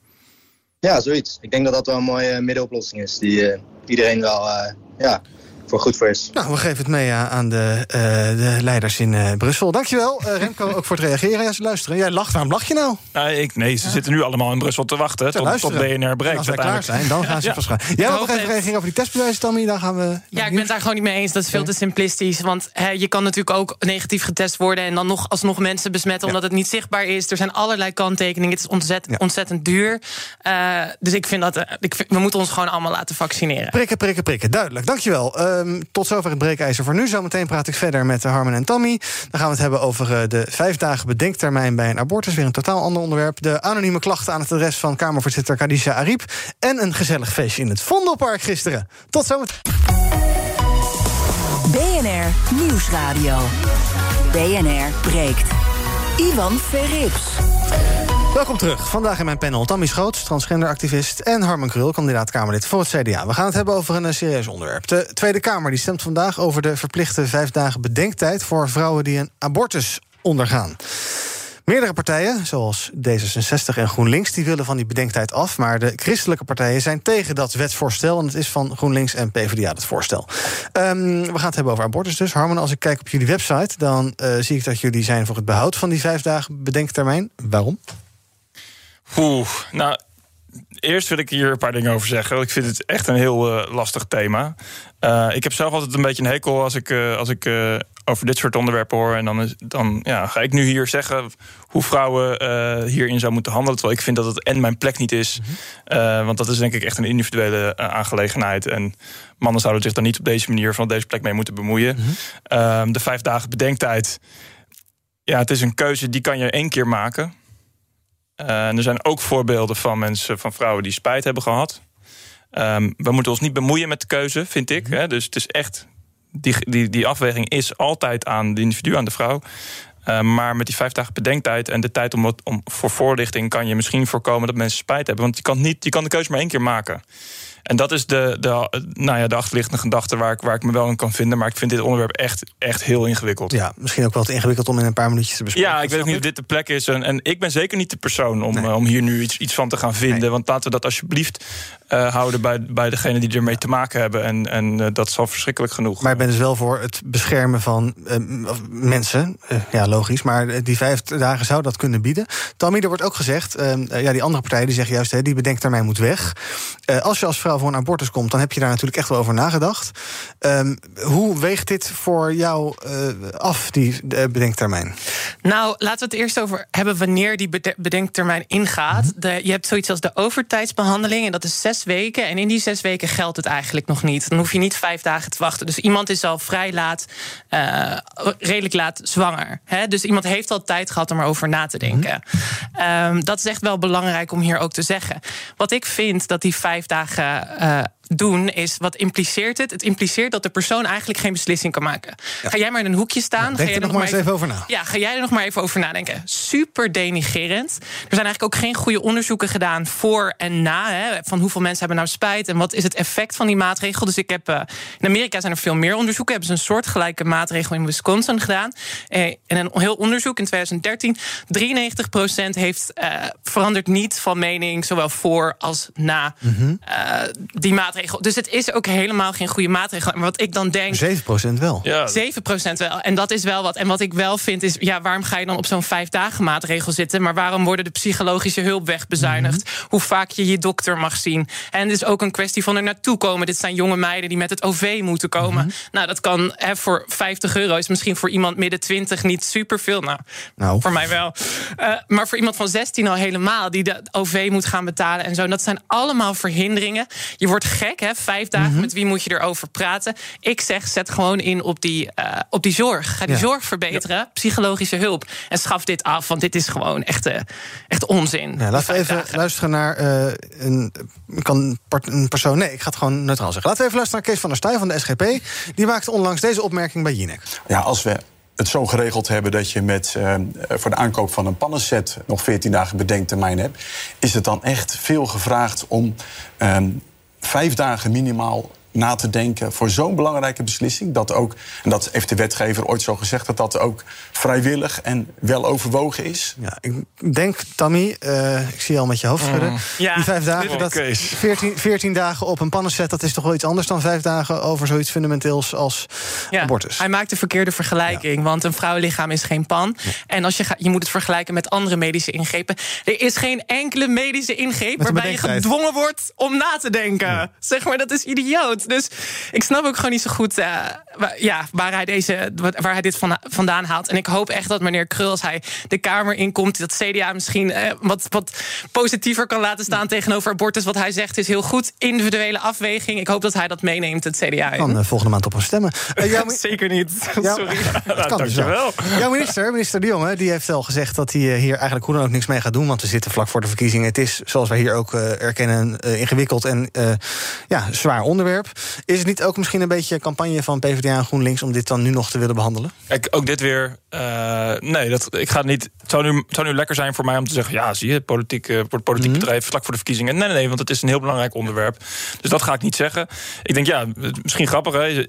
Ja, zoiets. Ik denk dat dat wel een mooie middenoplossing is. Die eh, iedereen wel eh, ja, voor goed voor is. Nou, we geven het mee aan de, eh, de leiders in eh, Brussel. Dankjewel, eh, Remco, ook voor het reageren. Ja, ze luisteren. Jij lacht, waarom lach je nou? Nou, ik, nee, ze zitten nu allemaal in Brussel te wachten Te tot, tot. BNR breekt. Als klaar uiteindelijk. zijn, dan gaan ze Ja. verschijnen. Jij wil nog even reageren over die testbewijzen, Tammy? Dan gaan we... Ja, ik ben het daar gewoon niet mee eens. Dat is veel te simplistisch. Want hè, je kan natuurlijk ook negatief getest worden... en dan nog alsnog mensen besmetten omdat het niet zichtbaar is. Er zijn allerlei kanttekeningen. Het is ontzettend, ontzettend duur. Eh, dus ik vind dat... ik vind- we moeten ons gewoon allemaal laten vaccineren. Prikken, prikken, prikken. Duidelijk, dankjewel. Ehm, tot zover het breekijzer voor nu. Zometeen praat ik verder met Harmen en Tammy. Dan gaan we het hebben over eh, de vijf dagen bedenktermijn bij een abortus. Weer een totaal ander onderwerp. De anonieme klachten aan het adres van Kamervoorzitter Khadija Ariep. En een gezellig feestje in het Vondelpark gisteren. Tot zometeen. BNR Nieuwsradio. BNR breekt. Ivan Verrips. Welkom terug. Vandaag in mijn panel Tammy Schoots, transgenderactivist... en Harmen Krul, kandidaat Kamerlid voor het CDA. We gaan het hebben over een eh, serieus onderwerp. De Tweede Kamer die stemt vandaag over de verplichte vijf dagen bedenktijd... voor vrouwen die een abortus ondergaan. Meerdere partijen, zoals D66 en GroenLinks, die willen van die bedenktijd af. Maar de christelijke partijen zijn tegen dat wetsvoorstel. En het is van GroenLinks en PvdA het voorstel. Ehm, we gaan het hebben over abortus dus. Harmen, als ik kijk op jullie website, dan eh, zie ik dat jullie zijn voor het behoud van die vijf dagen bedenktermijn. Waarom? Oeh, nou, eerst wil ik hier een paar dingen over zeggen. want Ik vind het echt een heel eh, lastig thema. Eh, ik heb zelf altijd een beetje een hekel als ik, eh, als ik over dit soort onderwerpen hoor. En dan, is, dan ja, ga ik nu hier zeggen hoe vrouwen hierin zou moeten handelen. Terwijl ik vind dat het en mijn plek niet is. Eh, want dat is denk ik echt een individuele aangelegenheid. En mannen zouden zich daar niet op deze manier van deze plek mee moeten bemoeien. Ehm, de vijf dagen bedenktijd. Ja, het is een keuze die kan je één keer maken. Eh, er zijn ook voorbeelden van mensen, van vrouwen die spijt hebben gehad. Ehm, we moeten ons niet bemoeien met de keuze, vind ik. Hè? Dus het is echt. Die, die, die afweging is altijd aan de individu, aan de vrouw. Eh, maar met die vijf dagen bedenktijd en de tijd om, om voor voorlichting kan je misschien voorkomen dat mensen spijt hebben. Want je kan, niet, je kan de keuze maar één keer maken. En dat is de, de, nou ja, de achterliggende gedachte waar ik, waar ik me wel in kan vinden. Maar ik vind dit onderwerp echt, echt heel ingewikkeld. Ja, misschien ook wel te ingewikkeld om in een paar minuutjes te bespreken. Ja, ik weet ook niet of dit de plek is. En, en ik ben zeker niet de persoon om, eh, om hier nu iets, iets van te gaan vinden. Want laten we dat alsjeblieft eh, houden bij, bij degenen die ermee te maken hebben. En, en eh, dat is al verschrikkelijk genoeg. Maar ik ben dus wel voor het beschermen van mensen. Ja, logisch. Maar die vijf dagen zou dat kunnen bieden. Tammy, er wordt ook gezegd... ja, die andere partijen die zeggen juist... Hè, die bedenktermijn moet weg. Als je als vrouw voor een abortus komt... dan heb je daar natuurlijk echt wel over nagedacht. Ehm, hoe weegt dit voor jou eh, af, die eh, bedenktermijn? Nou, laten we het eerst over hebben wanneer die bede- bedenktermijn ingaat. Mhm. De, je hebt zoiets als de overtijdsbehandeling en dat is zes weken. En in die zes weken geldt het eigenlijk nog niet. Dan hoef je niet vijf dagen te wachten. Dus iemand is al vrij laat, eh, redelijk laat zwanger. Hè? Dus iemand heeft al tijd gehad om erover na te denken. Ehm, dat is echt wel belangrijk om hier ook te zeggen. Wat ik vind dat die vijf dagen. uh, doen is wat impliceert het? Het impliceert dat de persoon eigenlijk geen beslissing kan maken. Ga jij maar in een hoekje staan. ga denk jij er nog maar eens even over na. Ja, ga jij er nog maar even over nadenken. Super denigerend. Er zijn eigenlijk ook geen goede onderzoeken gedaan voor en na. Hè, van hoeveel mensen hebben nou spijt en wat is het effect van die maatregel. Dus ik heb. eh, in Amerika zijn er veel meer onderzoeken. Hebben ze een soortgelijke maatregel in Wisconsin gedaan. Eh, en een heel onderzoek in 2013. 93% heeft eh, veranderd niet van mening, zowel voor als na eh, die maatregel. Dus het is ook helemaal geen goede maatregel. Maar wat ik dan denk. 7% wel. 7% wel. En dat is wel wat. En wat ik wel vind is, ja, waarom ga je dan op zo'n vijf dagen maatregel zitten? Maar waarom worden de psychologische hulp wegbezuinigd? Hoe vaak je je dokter mag zien? En het is ook een kwestie van er naartoe komen. Dit zijn jonge meiden die met het OV moeten komen. Nou, dat kan hè, voor 50 euro is misschien voor iemand midden 20 niet superveel. Nou, Nou. voor mij wel. Eh, maar voor iemand van 16 al helemaal, die de OV moet gaan betalen en zo. En dat zijn allemaal verhinderingen. Je wordt gek hè? Vijf dagen, Mhm. met wie moet je erover praten? Ik zeg, zet gewoon in op die, eh, op die zorg. Ga die Ja. zorg verbeteren, psychologische hulp. En schaf dit af, want dit is gewoon echt, eh, echt onzin. Ja, laten we even luisteren naar eh, een, kan part- een persoon. Nee, ik ga het gewoon neutraal zeggen. Laten we even luisteren naar Kees van der Staaij van de SGP. Die maakte onlangs deze opmerking bij Jinek. Ja, als we het zo geregeld hebben dat je met, eh, voor de aankoop van een pannenset nog 14 dagen bedenktermijn hebt, is het dan echt veel gevraagd om ehm, vijf dagen minimaal na te denken voor zo'n belangrijke beslissing. Dat ook, en dat heeft de wetgever ooit zo gezegd, dat dat ook vrijwillig en wel overwogen is. Ja, ik denk, Tammy, eh, ik zie je al met je hoofd schudden. Mm. Ja, die vijf dagen, dat wel, Kees. 14, 14 dagen op een pannenset, dat is toch wel iets anders dan vijf dagen over zoiets fundamenteels als Ja, abortus. Hij maakt de verkeerde vergelijking, want een vrouwenlichaam is geen pan. En als je, ga- je moet het vergelijken met andere medische ingrepen. Er is geen enkele medische ingreep waarbij je gedwongen wordt om na te denken. Zeg maar, dat is idioot. Dus ik snap ook gewoon niet zo goed eh, waar, ja, waar, hij deze, waar hij dit van, vandaan haalt. En ik hoop echt dat meneer Krul, als hij de Kamer inkomt, dat CDA misschien eh, wat, wat positiever kan laten staan tegenover abortus. Wat hij zegt is heel goed. Individuele afweging. Ik hoop dat hij dat meeneemt, het CDA. in. kan eh, volgende maand op hem stemmen. Zeker niet. Ja, Sorry. dat kan dus wel. Jouw minister, minister De Jonge, die heeft al gezegd dat hij hier eigenlijk hoe dan ook niks mee gaat doen. Want we zitten vlak voor de verkiezingen. Het is, zoals wij hier ook eh, erkennen, een eh, ingewikkeld en eh, ja, zwaar onderwerp. Is het niet ook misschien een beetje campagne van PvdA en GroenLinks om dit dan nu nog te willen behandelen? Kijk, ook dit weer. eh, nee, dat, ik ga het niet. Het zou, nu, het zou nu lekker zijn voor mij om te zeggen: ja, zie je, politiek, eh, wordt politiek bedrijf vlak voor de verkiezingen. Nee, nee, nee, want het is een heel belangrijk onderwerp. Dus dat ga ik niet zeggen. Ik denk, ja, misschien grappig, hè.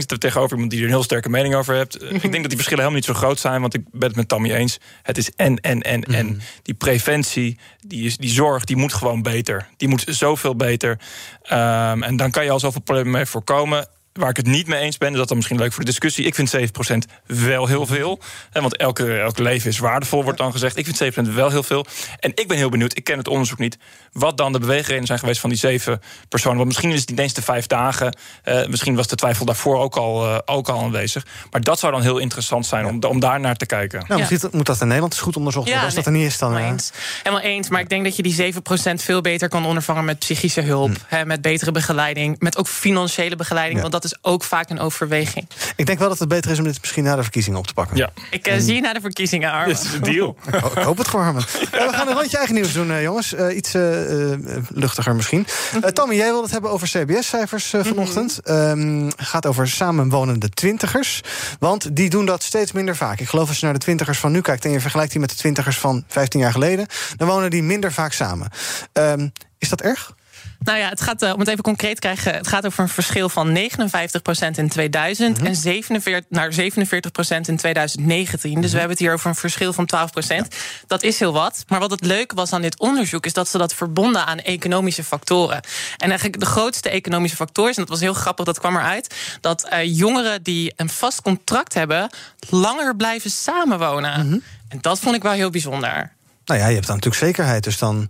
Zit er tegenover iemand die er een heel sterke mening over hebt. Eh, Ik denk dat die verschillen helemaal niet zo groot zijn, want ik ben het met Tammy eens. Het is en, en, en, en. Die preventie, die, is, die zorg, die moet gewoon beter. Die moet zoveel beter. Ehm, en dan kan je al zoveel problemen mee voorkomen. Waar ik het niet mee eens ben, is dat dan misschien leuk voor de discussie. Ik vind 7% wel heel veel. Hè, want elke, elke leven is waardevol, wordt dan gezegd. Ik vind 7% wel heel veel. En ik ben heel benieuwd, ik ken het onderzoek niet... wat dan de beweegredenen zijn geweest van die zeven personen. Want misschien is het niet eens de vijf dagen. eh, misschien was de twijfel daarvoor ook al, eh, ook al aanwezig. Maar dat zou dan heel interessant zijn om, om daar naar te kijken. Nou, misschien moet dat in Nederland eens goed onderzocht worden. Als dat er niet is, dan... helemaal eh, eens. Helemaal eens. Maar ik denk dat je die 7% veel beter kan ondervangen met psychische hulp. Hè, met betere begeleiding. Met ook financiële begeleiding. Hm. Ja. Want dat is ook vaak een overweging. Ik denk wel dat het beter is om dit misschien na de verkiezingen op te pakken. Ja. Ik eh, zie je na de verkiezingen, Armen. Dat is de deal. Oh, ik hoop het voor Harmen. Ja, we gaan een rondje eigen nieuws doen, eh, jongens. Eh, iets eh, eh, luchtiger misschien. Eh, Tammy, jij wilde het hebben over CBS-cijfers vanochtend. Ehm, gaat over samenwonende twintigers. Want die doen dat steeds minder vaak. Ik geloof als je naar de twintigers van nu kijkt... en je vergelijkt die met de twintigers van 15 jaar geleden... dan wonen die minder vaak samen. Ehm, is dat erg? Nou ja, het gaat, eh, om het even concreet te krijgen, het gaat over een verschil van 59% in 2000 Mhm. en 47, naar 47% in 2019. Mhm. Dus we hebben het hier over een verschil van 12%. Dat is heel wat. Maar wat het leuke was aan dit onderzoek, is dat ze dat verbonden aan economische factoren. En eigenlijk de grootste economische factor is, en dat was heel grappig, dat kwam eruit, dat eh, jongeren die een vast contract hebben, langer blijven samenwonen. Mhm. En dat vond ik wel heel bijzonder. Nou ja, je hebt dan natuurlijk zekerheid. Dus dan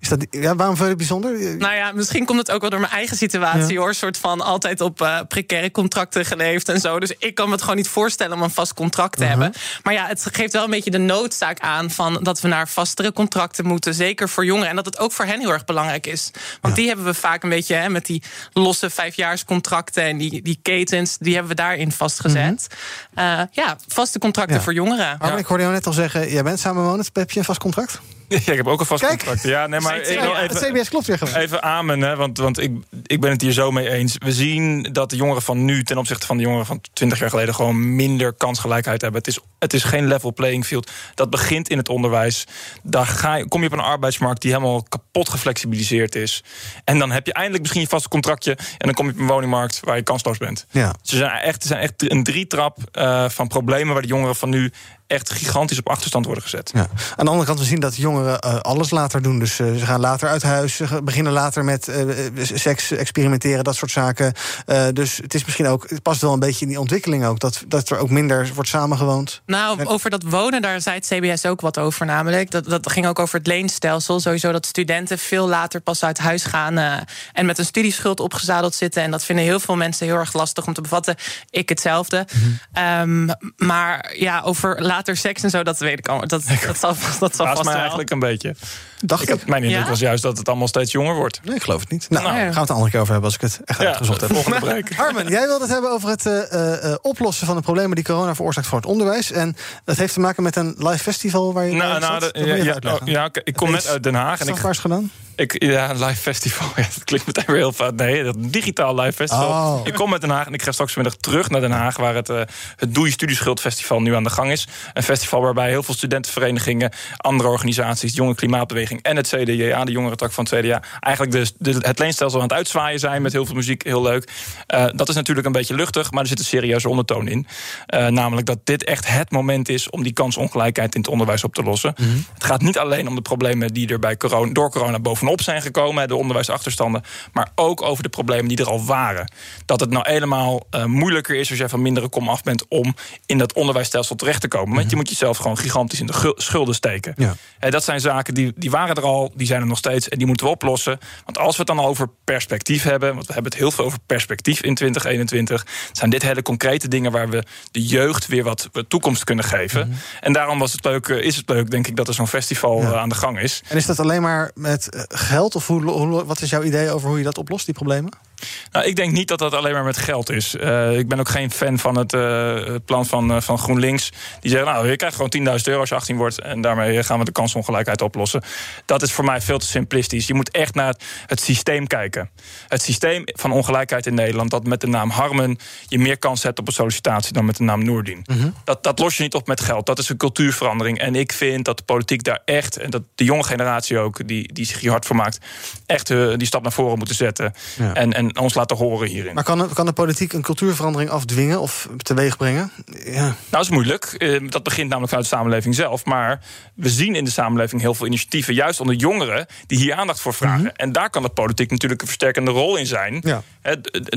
is dat. Ja, waarom vind je het bijzonder? Nou ja, misschien komt het ook wel door mijn eigen situatie Ja. hoor. soort van altijd op eh, precaire contracten geleefd en zo. Dus ik kan me het gewoon niet voorstellen om een vast contract te Mhm. hebben. Maar ja, het geeft wel een beetje de noodzaak aan van dat we naar vastere contracten moeten. Zeker voor jongeren. En dat het ook voor hen heel erg belangrijk is. Want die hebben we vaak een beetje hè, met die losse vijfjaarscontracten en die, die ketens, die hebben we daarin vastgezet. Eh, ja, vaste contracten Mhm. Voor jongeren. Armin, ik hoorde jou net al zeggen, jij bent samenwonend. Heb je een vast contract? Nachtrag? Ja, ik heb ook een vast Kijk. contract. Ja, nee, maar ik wil Het CBS klopt weer gewoon. Even amen, hè, want, want ik, ik ben het hier zo mee eens. We zien dat de jongeren van nu ten opzichte van de jongeren van 20 jaar geleden gewoon minder kansgelijkheid hebben. Het is, het is geen level playing field. Dat begint in het onderwijs. Daar ga je, kom je op een arbeidsmarkt die helemaal kapot geflexibiliseerd is. En dan heb je eindelijk misschien je vaste contractje. En dan kom je op een woningmarkt waar je kansloos bent. Ja. Ze zijn echt, ze zijn echt een drietrap eh van problemen waar de jongeren van nu echt gigantisch op achterstand worden gezet. Ja. Aan de andere kant, we zien dat jongeren eh, alles later doen. Dus eh, ze gaan later uit huis, ze beginnen later met eh, seks experimenteren, dat soort zaken. Eh, dus het is misschien ook, het past wel een beetje in die ontwikkeling ook, dat, dat er ook minder wordt samengewoond. Nou, over dat wonen, daar zei het CBS ook wat over. Namelijk, dat, dat ging ook over het leenstelsel. Sowieso dat studenten veel later pas uit huis gaan. eh, en met een studieschuld opgezadeld zitten. En dat vinden heel veel mensen heel erg lastig om te bevatten. Ik hetzelfde. Ehm, maar ja, over later seks en zo, dat weet ik al. Dat, dat zal, dat zal vast mij wel. eigenlijk een beetje. Dacht ik. had- mijn indruk Ja? was juist dat het allemaal steeds jonger wordt. Nee, ik geloof het niet. Nou, Nou. daar gaan we het een andere keer over hebben als ik het echt Ja, uitgezocht heb. volgende break. Harmen, jij wilde het hebben over het eh, eh, eh, oplossen van de problemen die corona veroorzaakt voor het onderwijs. En dat heeft te maken met een live festival waar je Nou, nou, de- ja, je ja, oh, ja, ik- kom net uit Den Haag. En ik, gedaan? ik, ja, een live festival. Ja, dat klinkt meteen weer heel fout. Nee, dat digitaal live festival. Oh. Ik kom uit Den Haag en ik ga straks vanmiddag terug naar Den Haag... waar het, eh het Doe je Festival nu aan de gang is. Een festival waarbij heel veel studentenverenigingen... andere organisaties, de Jonge Klimaatbeweging en het CDA... de jongerentak van het CDA... eigenlijk de, de, het leenstelsel aan het uitzwaaien zijn... met heel veel muziek, heel leuk. Eh, dat is natuurlijk een beetje luchtig, maar er zit een serieuze ondertoon in. Eh, namelijk dat dit echt het moment is... om die kansongelijkheid in het onderwijs op te lossen. Het gaat niet alleen om de problemen die er bij corona, door corona bovenop zijn gekomen... de onderwijsachterstanden, maar ook over de problemen die er al waren. Dat het nou helemaal eh, moeilijker is als jij van mindere kom af bent... om in dat onderwijsstelsel terecht te komen. Want je moet jezelf gewoon gigantisch in de schulden steken. Ja. Eh, dat zijn zaken die, die waren er al, die zijn er nog steeds... en die moeten we oplossen. Want als we het dan over perspectief hebben... want we hebben het heel veel over perspectief in 2021... zijn dit hele concrete dingen waar we de jeugd weer wat toekomst kunnen geven. En daarom was het leuk, eh, is het leuk, denk ik, dat er zo'n festival Ja. eh, aan de gang is. En is dat alleen maar met eh, geld? Of hoe, hoe- wat is jouw idee over hoe je dat oplost, die problemen? Nou, ik denk niet dat dat alleen maar met geld is. Eh, ik ben ook geen fan van het eh, het plan van, eh, van GroenLinks. Die zeggen, nou, je krijgt gewoon 10.000 euro als je 18 wordt... en daarmee gaan we de kansongelijkheid oplossen. Dat is voor mij veel te simplistisch. Je moet echt naar het systeem kijken. Het systeem van ongelijkheid in Nederland... dat met de naam Harmen je meer kans hebt op een sollicitatie... dan met de naam Noordin. Dat, dat los je niet op met geld. Dat is een cultuurverandering. En ik vind dat de politiek daar echt... en dat de jonge generatie ook, die, die zich hier hard voor maakt... echt die stap naar voren moeten zetten. Ja. En, en ons laten horen hierin. Maar kan, de- kan de politiek een cultuurverandering afdwingen of teweeg brengen? Ja. Nou, dat is moeilijk. Eh, Dat begint namelijk vanuit de samenleving zelf. Maar we zien in de samenleving heel veel initiatieven, juist onder jongeren, die hier aandacht voor vragen. En daar kan de politiek natuurlijk een versterkende rol in zijn. Mhm. Ja.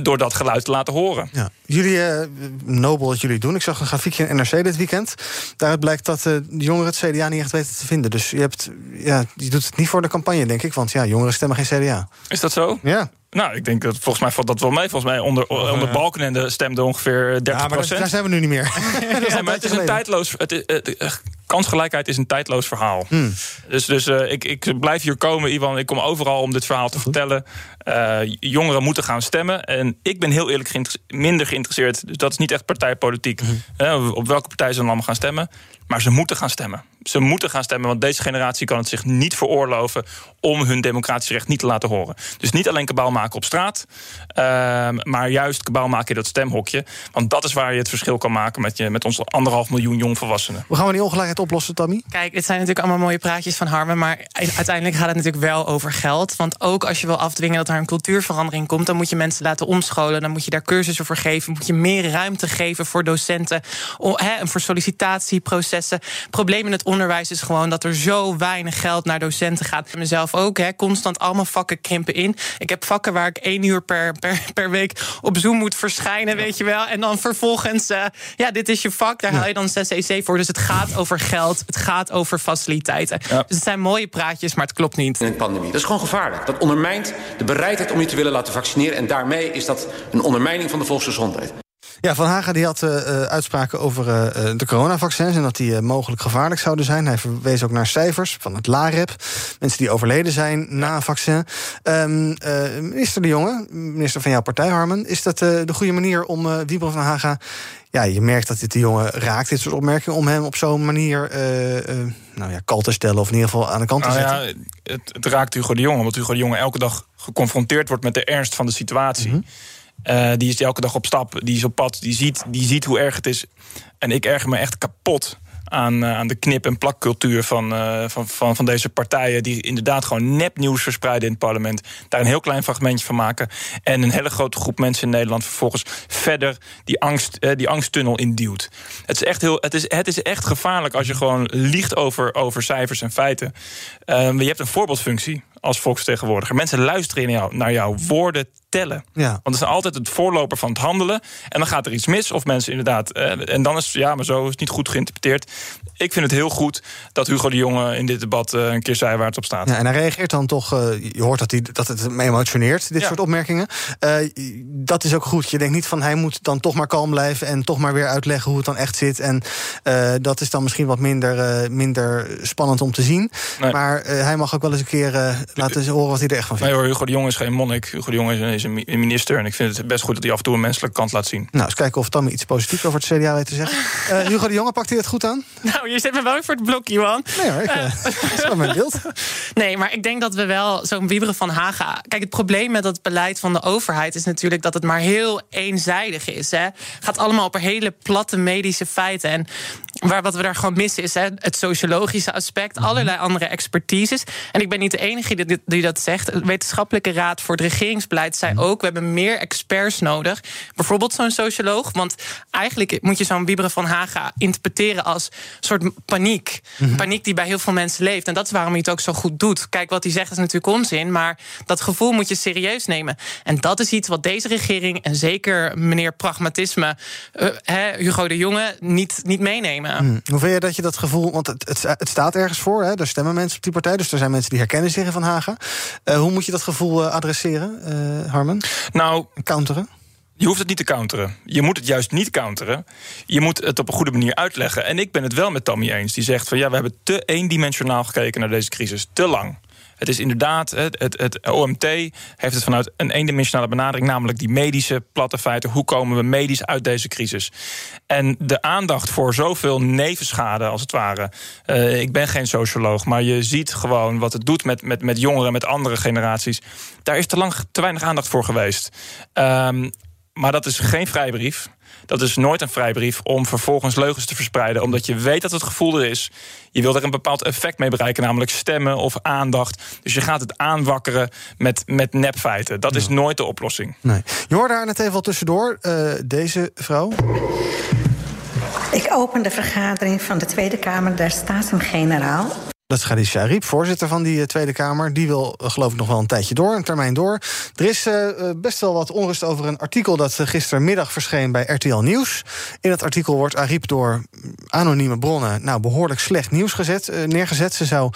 door dat geluid te laten horen. Ja. Jullie, eh, nobel dat jullie doen. Ik zag een grafiekje in NRC dit weekend. Daaruit blijkt dat eh, de jongeren het CDA niet echt weten te vinden. Dus je, hebt, ja, je doet het niet voor de campagne, denk ik. Want ja, jongeren stemmen geen CDA. Is dat zo? Ja. Nou, ik denk dat volgens mij valt dat wel mee. Volgens mij onder, onder Balkenende stemde ongeveer 30% Ja, maar daar, daar zijn we nu niet meer. Ja, maar het is een tijdloos. Het is, het- eh, kansgelijkheid is een tijdloos verhaal. Hmm. Dus, dus eh, ik, ik blijf hier komen, Ivan. Ik kom overal om dit verhaal te vertellen. Eh, jongeren moeten gaan stemmen. En ik ben heel eerlijk geïnter- minder geïnteresseerd. Dus dat is niet echt partijpolitiek. Eh, op welke partij ze dan allemaal gaan stemmen. Maar ze moeten gaan stemmen. Ze moeten gaan stemmen, want deze generatie kan het zich niet veroorloven om hun democratisch recht niet te laten horen. Dus niet alleen kabaal maken op straat, ehm, maar juist kabaal maken in dat stemhokje. Want dat is waar je het verschil kan maken met, je, met onze anderhalf miljoen jongvolwassenen. Hoe gaan we die ongelijkheid oplossen, Tammy? Kijk, dit zijn natuurlijk allemaal mooie praatjes van Harmen. Maar uiteindelijk gaat het natuurlijk wel over geld. Want ook als je wil afdwingen dat er een cultuurverandering komt, dan moet je mensen laten omscholen. Dan moet je daar cursussen voor geven. Moet je meer ruimte geven voor docenten. en voor Het probleem in het onderwijs is gewoon dat er zo weinig geld naar docenten gaat. En mezelf ook, hè, constant allemaal vakken krimpen in. Ik heb vakken waar ik één uur per, per, per week op Zoom moet verschijnen, weet je wel. En dan vervolgens, eh, ja, dit is je vak, daar haal je dan 6 EC voor. Dus het gaat over geld, het gaat over faciliteiten. Dus het zijn mooie praatjes, maar het klopt niet. in een pandemie. Dat is gewoon gevaarlijk. Dat ondermijnt de bereidheid om je te willen laten vaccineren. En daarmee is dat een ondermijning van de volksgezondheid. Ja, Van Haga die had eh, eh, uitspraken over eh, de coronavaccins... en dat die mogelijk gevaarlijk zouden zijn. Hij verwees ook naar cijfers van het LAREP. Mensen die overleden zijn na een vaccin. Eh, minister De Jonge, minister van jouw partij, Harmen... is dat de goede manier om eh Wiebren van Haga... Ja, je merkt dat dit de jongen raakt, dit soort opmerkingen... om hem op zo'n manier nou ja, kal te stellen... of in ieder geval aan de kant te Nou zetten. ja, het, het raakt Hugo de Jonge, omdat Hugo de Jonge elke dag geconfronteerd wordt met de ernst van de situatie. Mhm. Eh, die is elke dag op stap, die is op pad, die ziet, die ziet hoe erg het is. En ik erger me echt kapot aan, eh, aan de knip- en plakcultuur van, eh, van, van, van deze partijen... die inderdaad gewoon nepnieuws verspreiden in het parlement. Daar een heel klein fragmentje van maken. En een hele grote groep mensen in Nederland vervolgens verder die, angst, die angsttunnel induwt. Het is, echt heel, het, is, het is echt gevaarlijk als je gewoon liegt over, over cijfers en feiten. Eh, je hebt een voorbeeldfunctie als volksvertegenwoordiger. Mensen luisteren naar jou, naar jouw woorden tellen. Ja. Want het is altijd het voorloper van het handelen. En dan gaat er iets mis. Of mensen inderdaad. eh, en dan is ja, maar zo is het niet goed geïnterpreteerd. Ik vind het heel goed dat Hugo de Jonge in dit debat eh, een keer zei waar het op staat. Ja, en hij reageert dan toch, eh, je hoort dat, hij, dat het hem emotioneert, dit Ja. soort opmerkingen. Dat is ook goed. Je denkt niet van hij moet dan toch maar kalm blijven en toch maar weer uitleggen hoe het dan echt zit. En dat is dan misschien wat minder, minder spannend om te zien. Nee. Maar hij mag ook wel eens een keer eh, laten horen wat hij er echt van vindt. Nee hoor, Hugo de Jonge is geen monnik. Hugo de Jonge is een, is een mi- een minister. En ik vind het best goed dat hij af en toe een menselijke kant laat zien. Nou, eens kijken of Tammy iets positiefs over het CDA weet te zeggen. Eh, Hugo de Jonge, pakt hij het goed aan? Nou, je zet me wel voor het blok, Johan. Nee hoor, ik, eh, dat is wel mijn beeld. Nee, maar ik denk dat we wel zo'n wieberen van Haga. Kijk, het probleem met het beleid van de overheid is natuurlijk dat het maar heel eenzijdig is. Hè. Gaat allemaal op hele platte medische feiten. En waar, wat we daar gewoon missen is hè, het sociologische aspect, allerlei andere expertises. En ik ben niet de enige die, die dat zegt. De Wetenschappelijke Raad voor het Regeringsbeleid zei ook: we hebben meer experts nodig. Bijvoorbeeld zo'n socioloog. Want eigenlijk moet je zo'n wieberen van Haga interpreteren als een soort paniek. Paniek die bij heel veel mensen leeft. En dat is waarom hij het ook zo goed doet. Kijk, wat hij zegt is natuurlijk onzin. Maar dat gevoel moet je serieus nemen. En dat is iets wat deze regering en zeker meneer Pragmatisme, eh, Hugo de Jonge, niet, niet meenemen. Hm. Hoe vind je dat je dat gevoel... Want het, het, het staat ergens voor, hè? daar stemmen mensen op die partij... dus er zijn mensen die herkennen zich Van Hagen. Eh, hoe moet je dat gevoel eh, adresseren, eh, Harmen? Nou, counteren? Je hoeft het niet te counteren. Je moet het juist niet counteren. Je moet het op een goede manier uitleggen. En ik ben het wel met Tammy eens. Die zegt van ja, we hebben te eendimensionaal gekeken naar deze crisis. Te lang. Het is inderdaad, het, het, het OMT heeft het vanuit een eendimensionale benadering, namelijk die medische platte feiten. Hoe komen we medisch uit deze crisis? En de aandacht voor zoveel nevenschade, als het ware. eh, ik ben geen socioloog, maar je ziet gewoon wat het doet met, met, met jongeren, met andere generaties. Daar is te lang te weinig aandacht voor geweest. Ehm, maar dat is geen vrijbrief. Dat is nooit een vrijbrief om vervolgens leugens te verspreiden. Omdat je weet dat het gevoel er is. Je wil er een bepaald effect mee bereiken, namelijk stemmen of aandacht. Dus je gaat het aanwakkeren met, met nepfeiten. Dat is nooit de oplossing. Nee. Je hoorde daar net even al tussendoor. eh, deze vrouw. Ik open de vergadering van de Tweede Kamer der Staten-Generaal. Dat is Khadija Ariep, voorzitter van die eh, Tweede Kamer. Die wil, eh, geloof ik, nog wel een tijdje door, een termijn door. Er is eh, best wel wat onrust over een artikel dat gistermiddag verscheen bij RTL Nieuws. In dat artikel wordt Ariep door mm, anonieme bronnen nou, behoorlijk slecht nieuws gezet, neergezet. Ze zou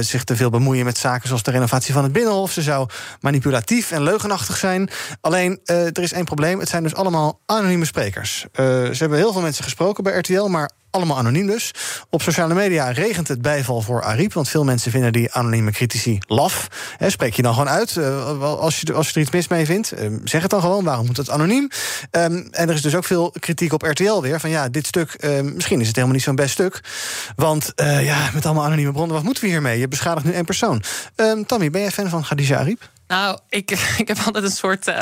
zich te veel bemoeien met zaken zoals de renovatie van het Binnenhof. Ze zou manipulatief en leugenachtig zijn. Alleen, er is één probleem. Het zijn dus allemaal anonieme sprekers. Ze hebben heel veel mensen gesproken bij RTL, maar allemaal anoniem dus. Op sociale media regent het bijval voor Ariep. Want veel mensen vinden die anonieme critici laf. Hè, spreek je dan gewoon uit. eh, als, je, als je er iets mis mee vindt, eh, zeg het dan gewoon. Waarom moet het anoniem? Ehm, en er is dus ook veel kritiek op RTL weer. Van ja, dit stuk, eh, misschien is het helemaal niet zo'n best stuk. Want eh, ja, met allemaal anonieme bronnen, wat moeten we hiermee? Je beschadigt nu één persoon. Ehm Tammy, ben jij fan van Khadija Ariep? Nou, ik, ik heb altijd een soort.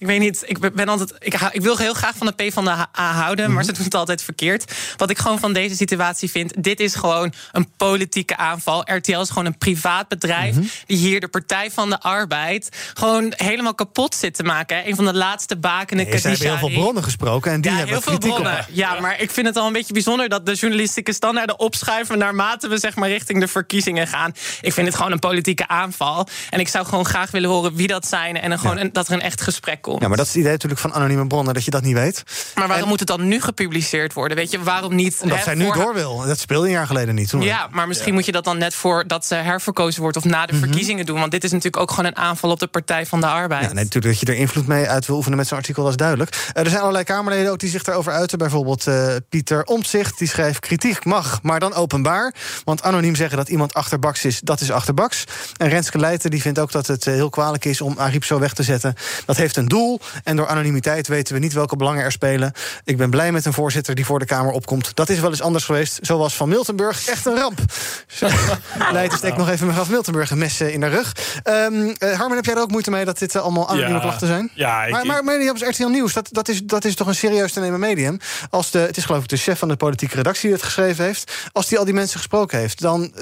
Ik weet niet, ik ben altijd. Ik, hou- ik wil heel graag van de P van de A houden, maar ze doen het altijd verkeerd. Wat ik gewoon van deze situatie vind: dit is gewoon een politieke aanval. RTL is gewoon een privaat bedrijf die hier de Partij van de Arbeid gewoon helemaal kapot zit te maken. hè. Een van de laatste bakenen. Nee, ze hebben heel veel bronnen gesproken en die ja, hebben heel veel kritiek op bronnen. Ja, maar ik vind het al een beetje bijzonder dat de journalistieke standaarden opschuiven naarmate we zeg maar richting de verkiezingen gaan. Ik vind het gewoon een politieke aanval. En ik zou gewoon graag willen horen wie dat zijn en gewoon een- dat er een echt gesprek komt. Ja, maar dat is het idee natuurlijk van anonieme bronnen, dat je dat niet weet. Maar waarom moet het dan nu gepubliceerd worden? Weet je, waarom niet? Omdat hè, zij nu voor- door wil. Dat speelde een jaar geleden niet. Toen Ja, maar misschien moet je dat dan net voordat ze herverkozen wordt of na Mhm. de verkiezingen doen. Want dit is natuurlijk ook gewoon een aanval op de Partij van de Arbeid. Ja, nee, natuurlijk dat je er invloed mee uit wil oefenen met zo'n artikel, dat is duidelijk. Eh, er zijn allerlei Kamerleden ook die zich daarover uiten. Bijvoorbeeld eh, Pieter Omtzigt, die schreef... kritiek mag, maar dan openbaar. Want anoniem zeggen dat iemand achterbaks is, dat is achterbaks. En Renske Leijten die vindt ook dat het eh, heel kwalijk is... om Ariep zo weg te zetten. Dat heeft een doel. En door anonimiteit weten we niet welke belangen er spelen. Ik ben blij met een voorzitter die voor de Kamer opkomt. Dat is wel eens anders geweest. Zoals van Miltenburg. Echt een ramp. Zo, Leijten steekt nog even mevrouw van Miltenburg een mes eh, in de rug. Ehm eh, Harmen, heb jij er ook moeite mee dat dit eh, allemaal anonieme Ja. klachten zijn? Ja, ik- maar, maar media op RTL Nieuws, dat, dat, is, dat is toch een serieus te nemen medium. Als de, het is geloof ik de chef van de politieke redactie die het geschreven heeft. Als die al die mensen gesproken heeft, dan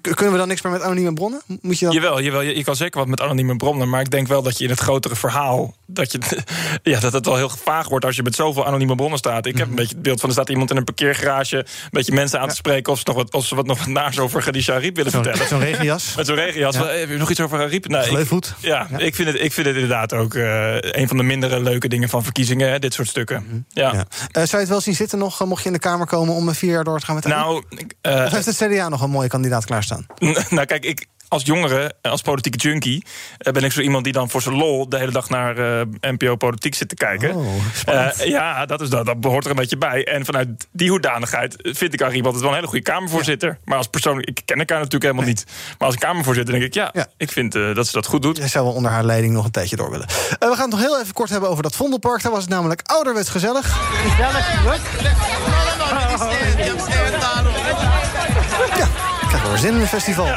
kunnen we dan niks meer met anonieme bronnen? Moet je dan... Jawel, jawel je, je kan zeker wat met anonieme bronnen. Maar ik denk wel dat je in het grotere verhaal. dat dat, je, ja, dat het wel heel vaag wordt als je met zoveel anonieme bronnen staat. Ik heb een beetje het beeld van er staat iemand in een parkeergarage... een beetje mensen aan te spreken of ze, nog wat, of ze wat nog wat naars over Khadija Ariep willen vertellen. zo'n regenjas. Met zo'n regenjas. Ja. Heb je nog iets over Ariep? Nee, ik, Gleufvoet. ja, Ik, vind het, ik vind het inderdaad ook eh, een van de mindere leuke dingen van verkiezingen. hè, dit soort stukken. Ja. Ja. Eh, zou je het wel zien zitten nog, eh, mocht je in de Kamer komen... om eh, vier jaar door te gaan met Nou, Of heeft het CDA nog een mooie kandidaat klaarstaan? nou, kijk, ik. Als jongere, als politieke junkie, eh, ben ik zo iemand die dan voor zijn lol de hele dag naar eh, NPO Politiek zit te kijken. Oh. Eh, ja, dat, is dat, dat behoort er een beetje bij. En vanuit die hoedanigheid vind ik Arie altijd wel een hele goede Kamervoorzitter. Maar als persoon, ik ken elkaar natuurlijk helemaal niet. Maar als Kamervoorzitter denk ik, ja, ik vind eh, dat ze dat goed doet. Jij zou wel onder haar leiding nog een tijdje door willen. Eh, we gaan het nog heel even kort hebben over dat Vondelpark. Daar was het namelijk ouderwets gezellig. Gezellig, druk. Weer zin in een festival.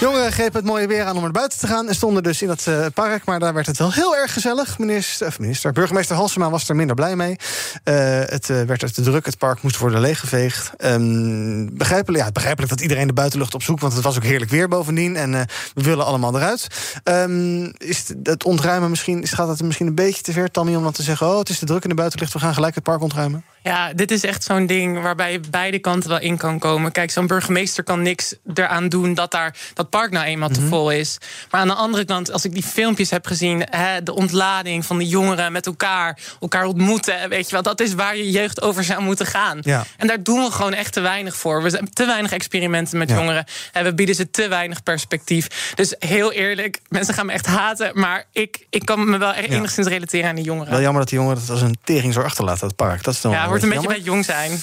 Jongeren grepen het mooie weer aan om naar buiten te gaan... en stonden dus in dat eh, park, maar daar werd het wel heel erg gezellig. Minister, of minister burgemeester Halsema was er minder blij mee. Eh, het eh, werd er te druk, het park moest worden leeggeveegd. Ehm, begrijpelijk, ja, begrijpelijk dat iedereen de buitenlucht op zoek... want het was ook heerlijk weer bovendien en eh, we willen allemaal eruit. Ehm, is het, het ontruimen misschien, gaat het misschien een beetje te ver, Tammy... om dan te zeggen, oh, het is te druk in de buitenlucht... we gaan gelijk het park ontruimen? Ja, dit is echt zo'n ding waarbij beide kanten wel in kan komen. Kijk, zo'n burgemeester kan niks eraan doen dat daar dat park nou eenmaal te vol is. Maar aan de andere kant, als ik die filmpjes heb gezien, hè, de ontlading van de jongeren met elkaar, elkaar ontmoeten, weet je wel, dat is waar je jeugd over zou moeten gaan. Ja. En daar doen we gewoon echt te weinig voor. We zijn te weinig experimenten met Ja. jongeren en we bieden ze te weinig perspectief. Dus heel eerlijk, mensen gaan me echt haten, maar ik, ik kan me wel echt Ja. enigszins relateren aan die jongeren. Wel jammer dat die jongen dat als een tering zo achterlaten, het park. Dat is dan ja, hoort een beetje bij jong zijn.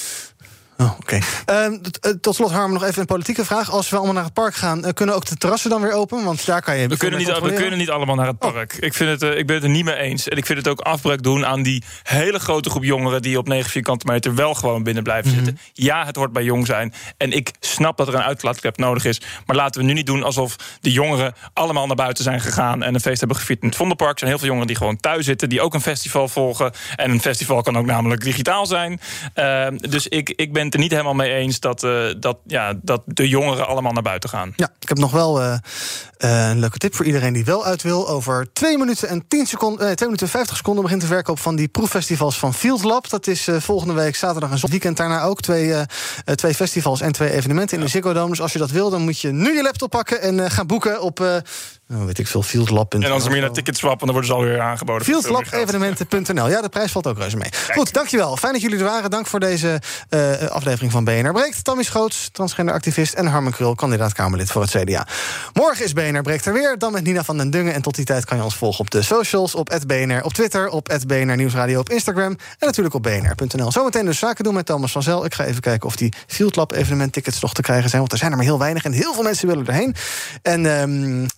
Oh, oké. Ehm, eh, tot slot, Harm, nog even een politieke vraag. Als we allemaal naar het park gaan, eh, kunnen ook de terrassen dan weer open? Want daar kan je... We kunnen, niet, we kunnen niet allemaal naar het park. Ik, vind het, eh, ik ben het er niet mee eens. En ik vind het ook afbreuk doen aan die hele grote groep jongeren... die op 9 vierkante meter wel gewoon binnen blijven Mhm. zitten. Ja, het hoort bij jong zijn. En ik snap dat er een uitlaatklep nodig is. Maar laten we nu niet doen alsof de jongeren allemaal naar buiten zijn gegaan... en een feest hebben gevierd in het Vondelpark. Er zijn heel veel jongeren die gewoon thuis zitten... die ook een festival volgen. En een festival kan ook namelijk digitaal zijn. Eh, dus ik, ik ben het er niet helemaal mee eens... Dat, eh, dat, ja, dat de jongeren allemaal naar buiten gaan. Ja, ik heb nog wel eh, eh, een leuke tip voor iedereen die wel uit wil. Over 2 minuten en 10 seconden, eh, 2 minuten en 50 seconden begint de verkoop van die proeffestivals van Field Lab. Dat is volgende week zaterdag en zondag. weekend daarna ook twee, twee festivals en twee evenementen in de Ziggo Dome. Dus als je dat wil, dan moet je nu je laptop pakken en gaan boeken op, weet ik veel. En dan is er meer naar ticketswap... en dan worden ze alweer aangeboden. FieldsLab-evenementen.nl. Ja, de prijs valt ook reuze mee. Goed, dankjewel. Fijn dat jullie er waren. Dank voor deze eh, aflevering van BNR Breekt. Tammy Schoots, transgenderactivist... en Harmen Krul, kandidaat Kamerlid voor het CDA. Morgen is BNR Breekt er weer. Dan met Nina van den Dungen. En tot die tijd kan je ons volgen op de socials. Op BNR op Twitter, op BNR Nieuwsradio op Instagram... en natuurlijk op bnr.nl. Zometeen dus zaken doen met Thomas van Zel. Ik ga even kijken of die Field Lab evenementtickets nog te krijgen zijn... want er zijn er maar heel weinig en heel veel mensen willen erheen. En ehm,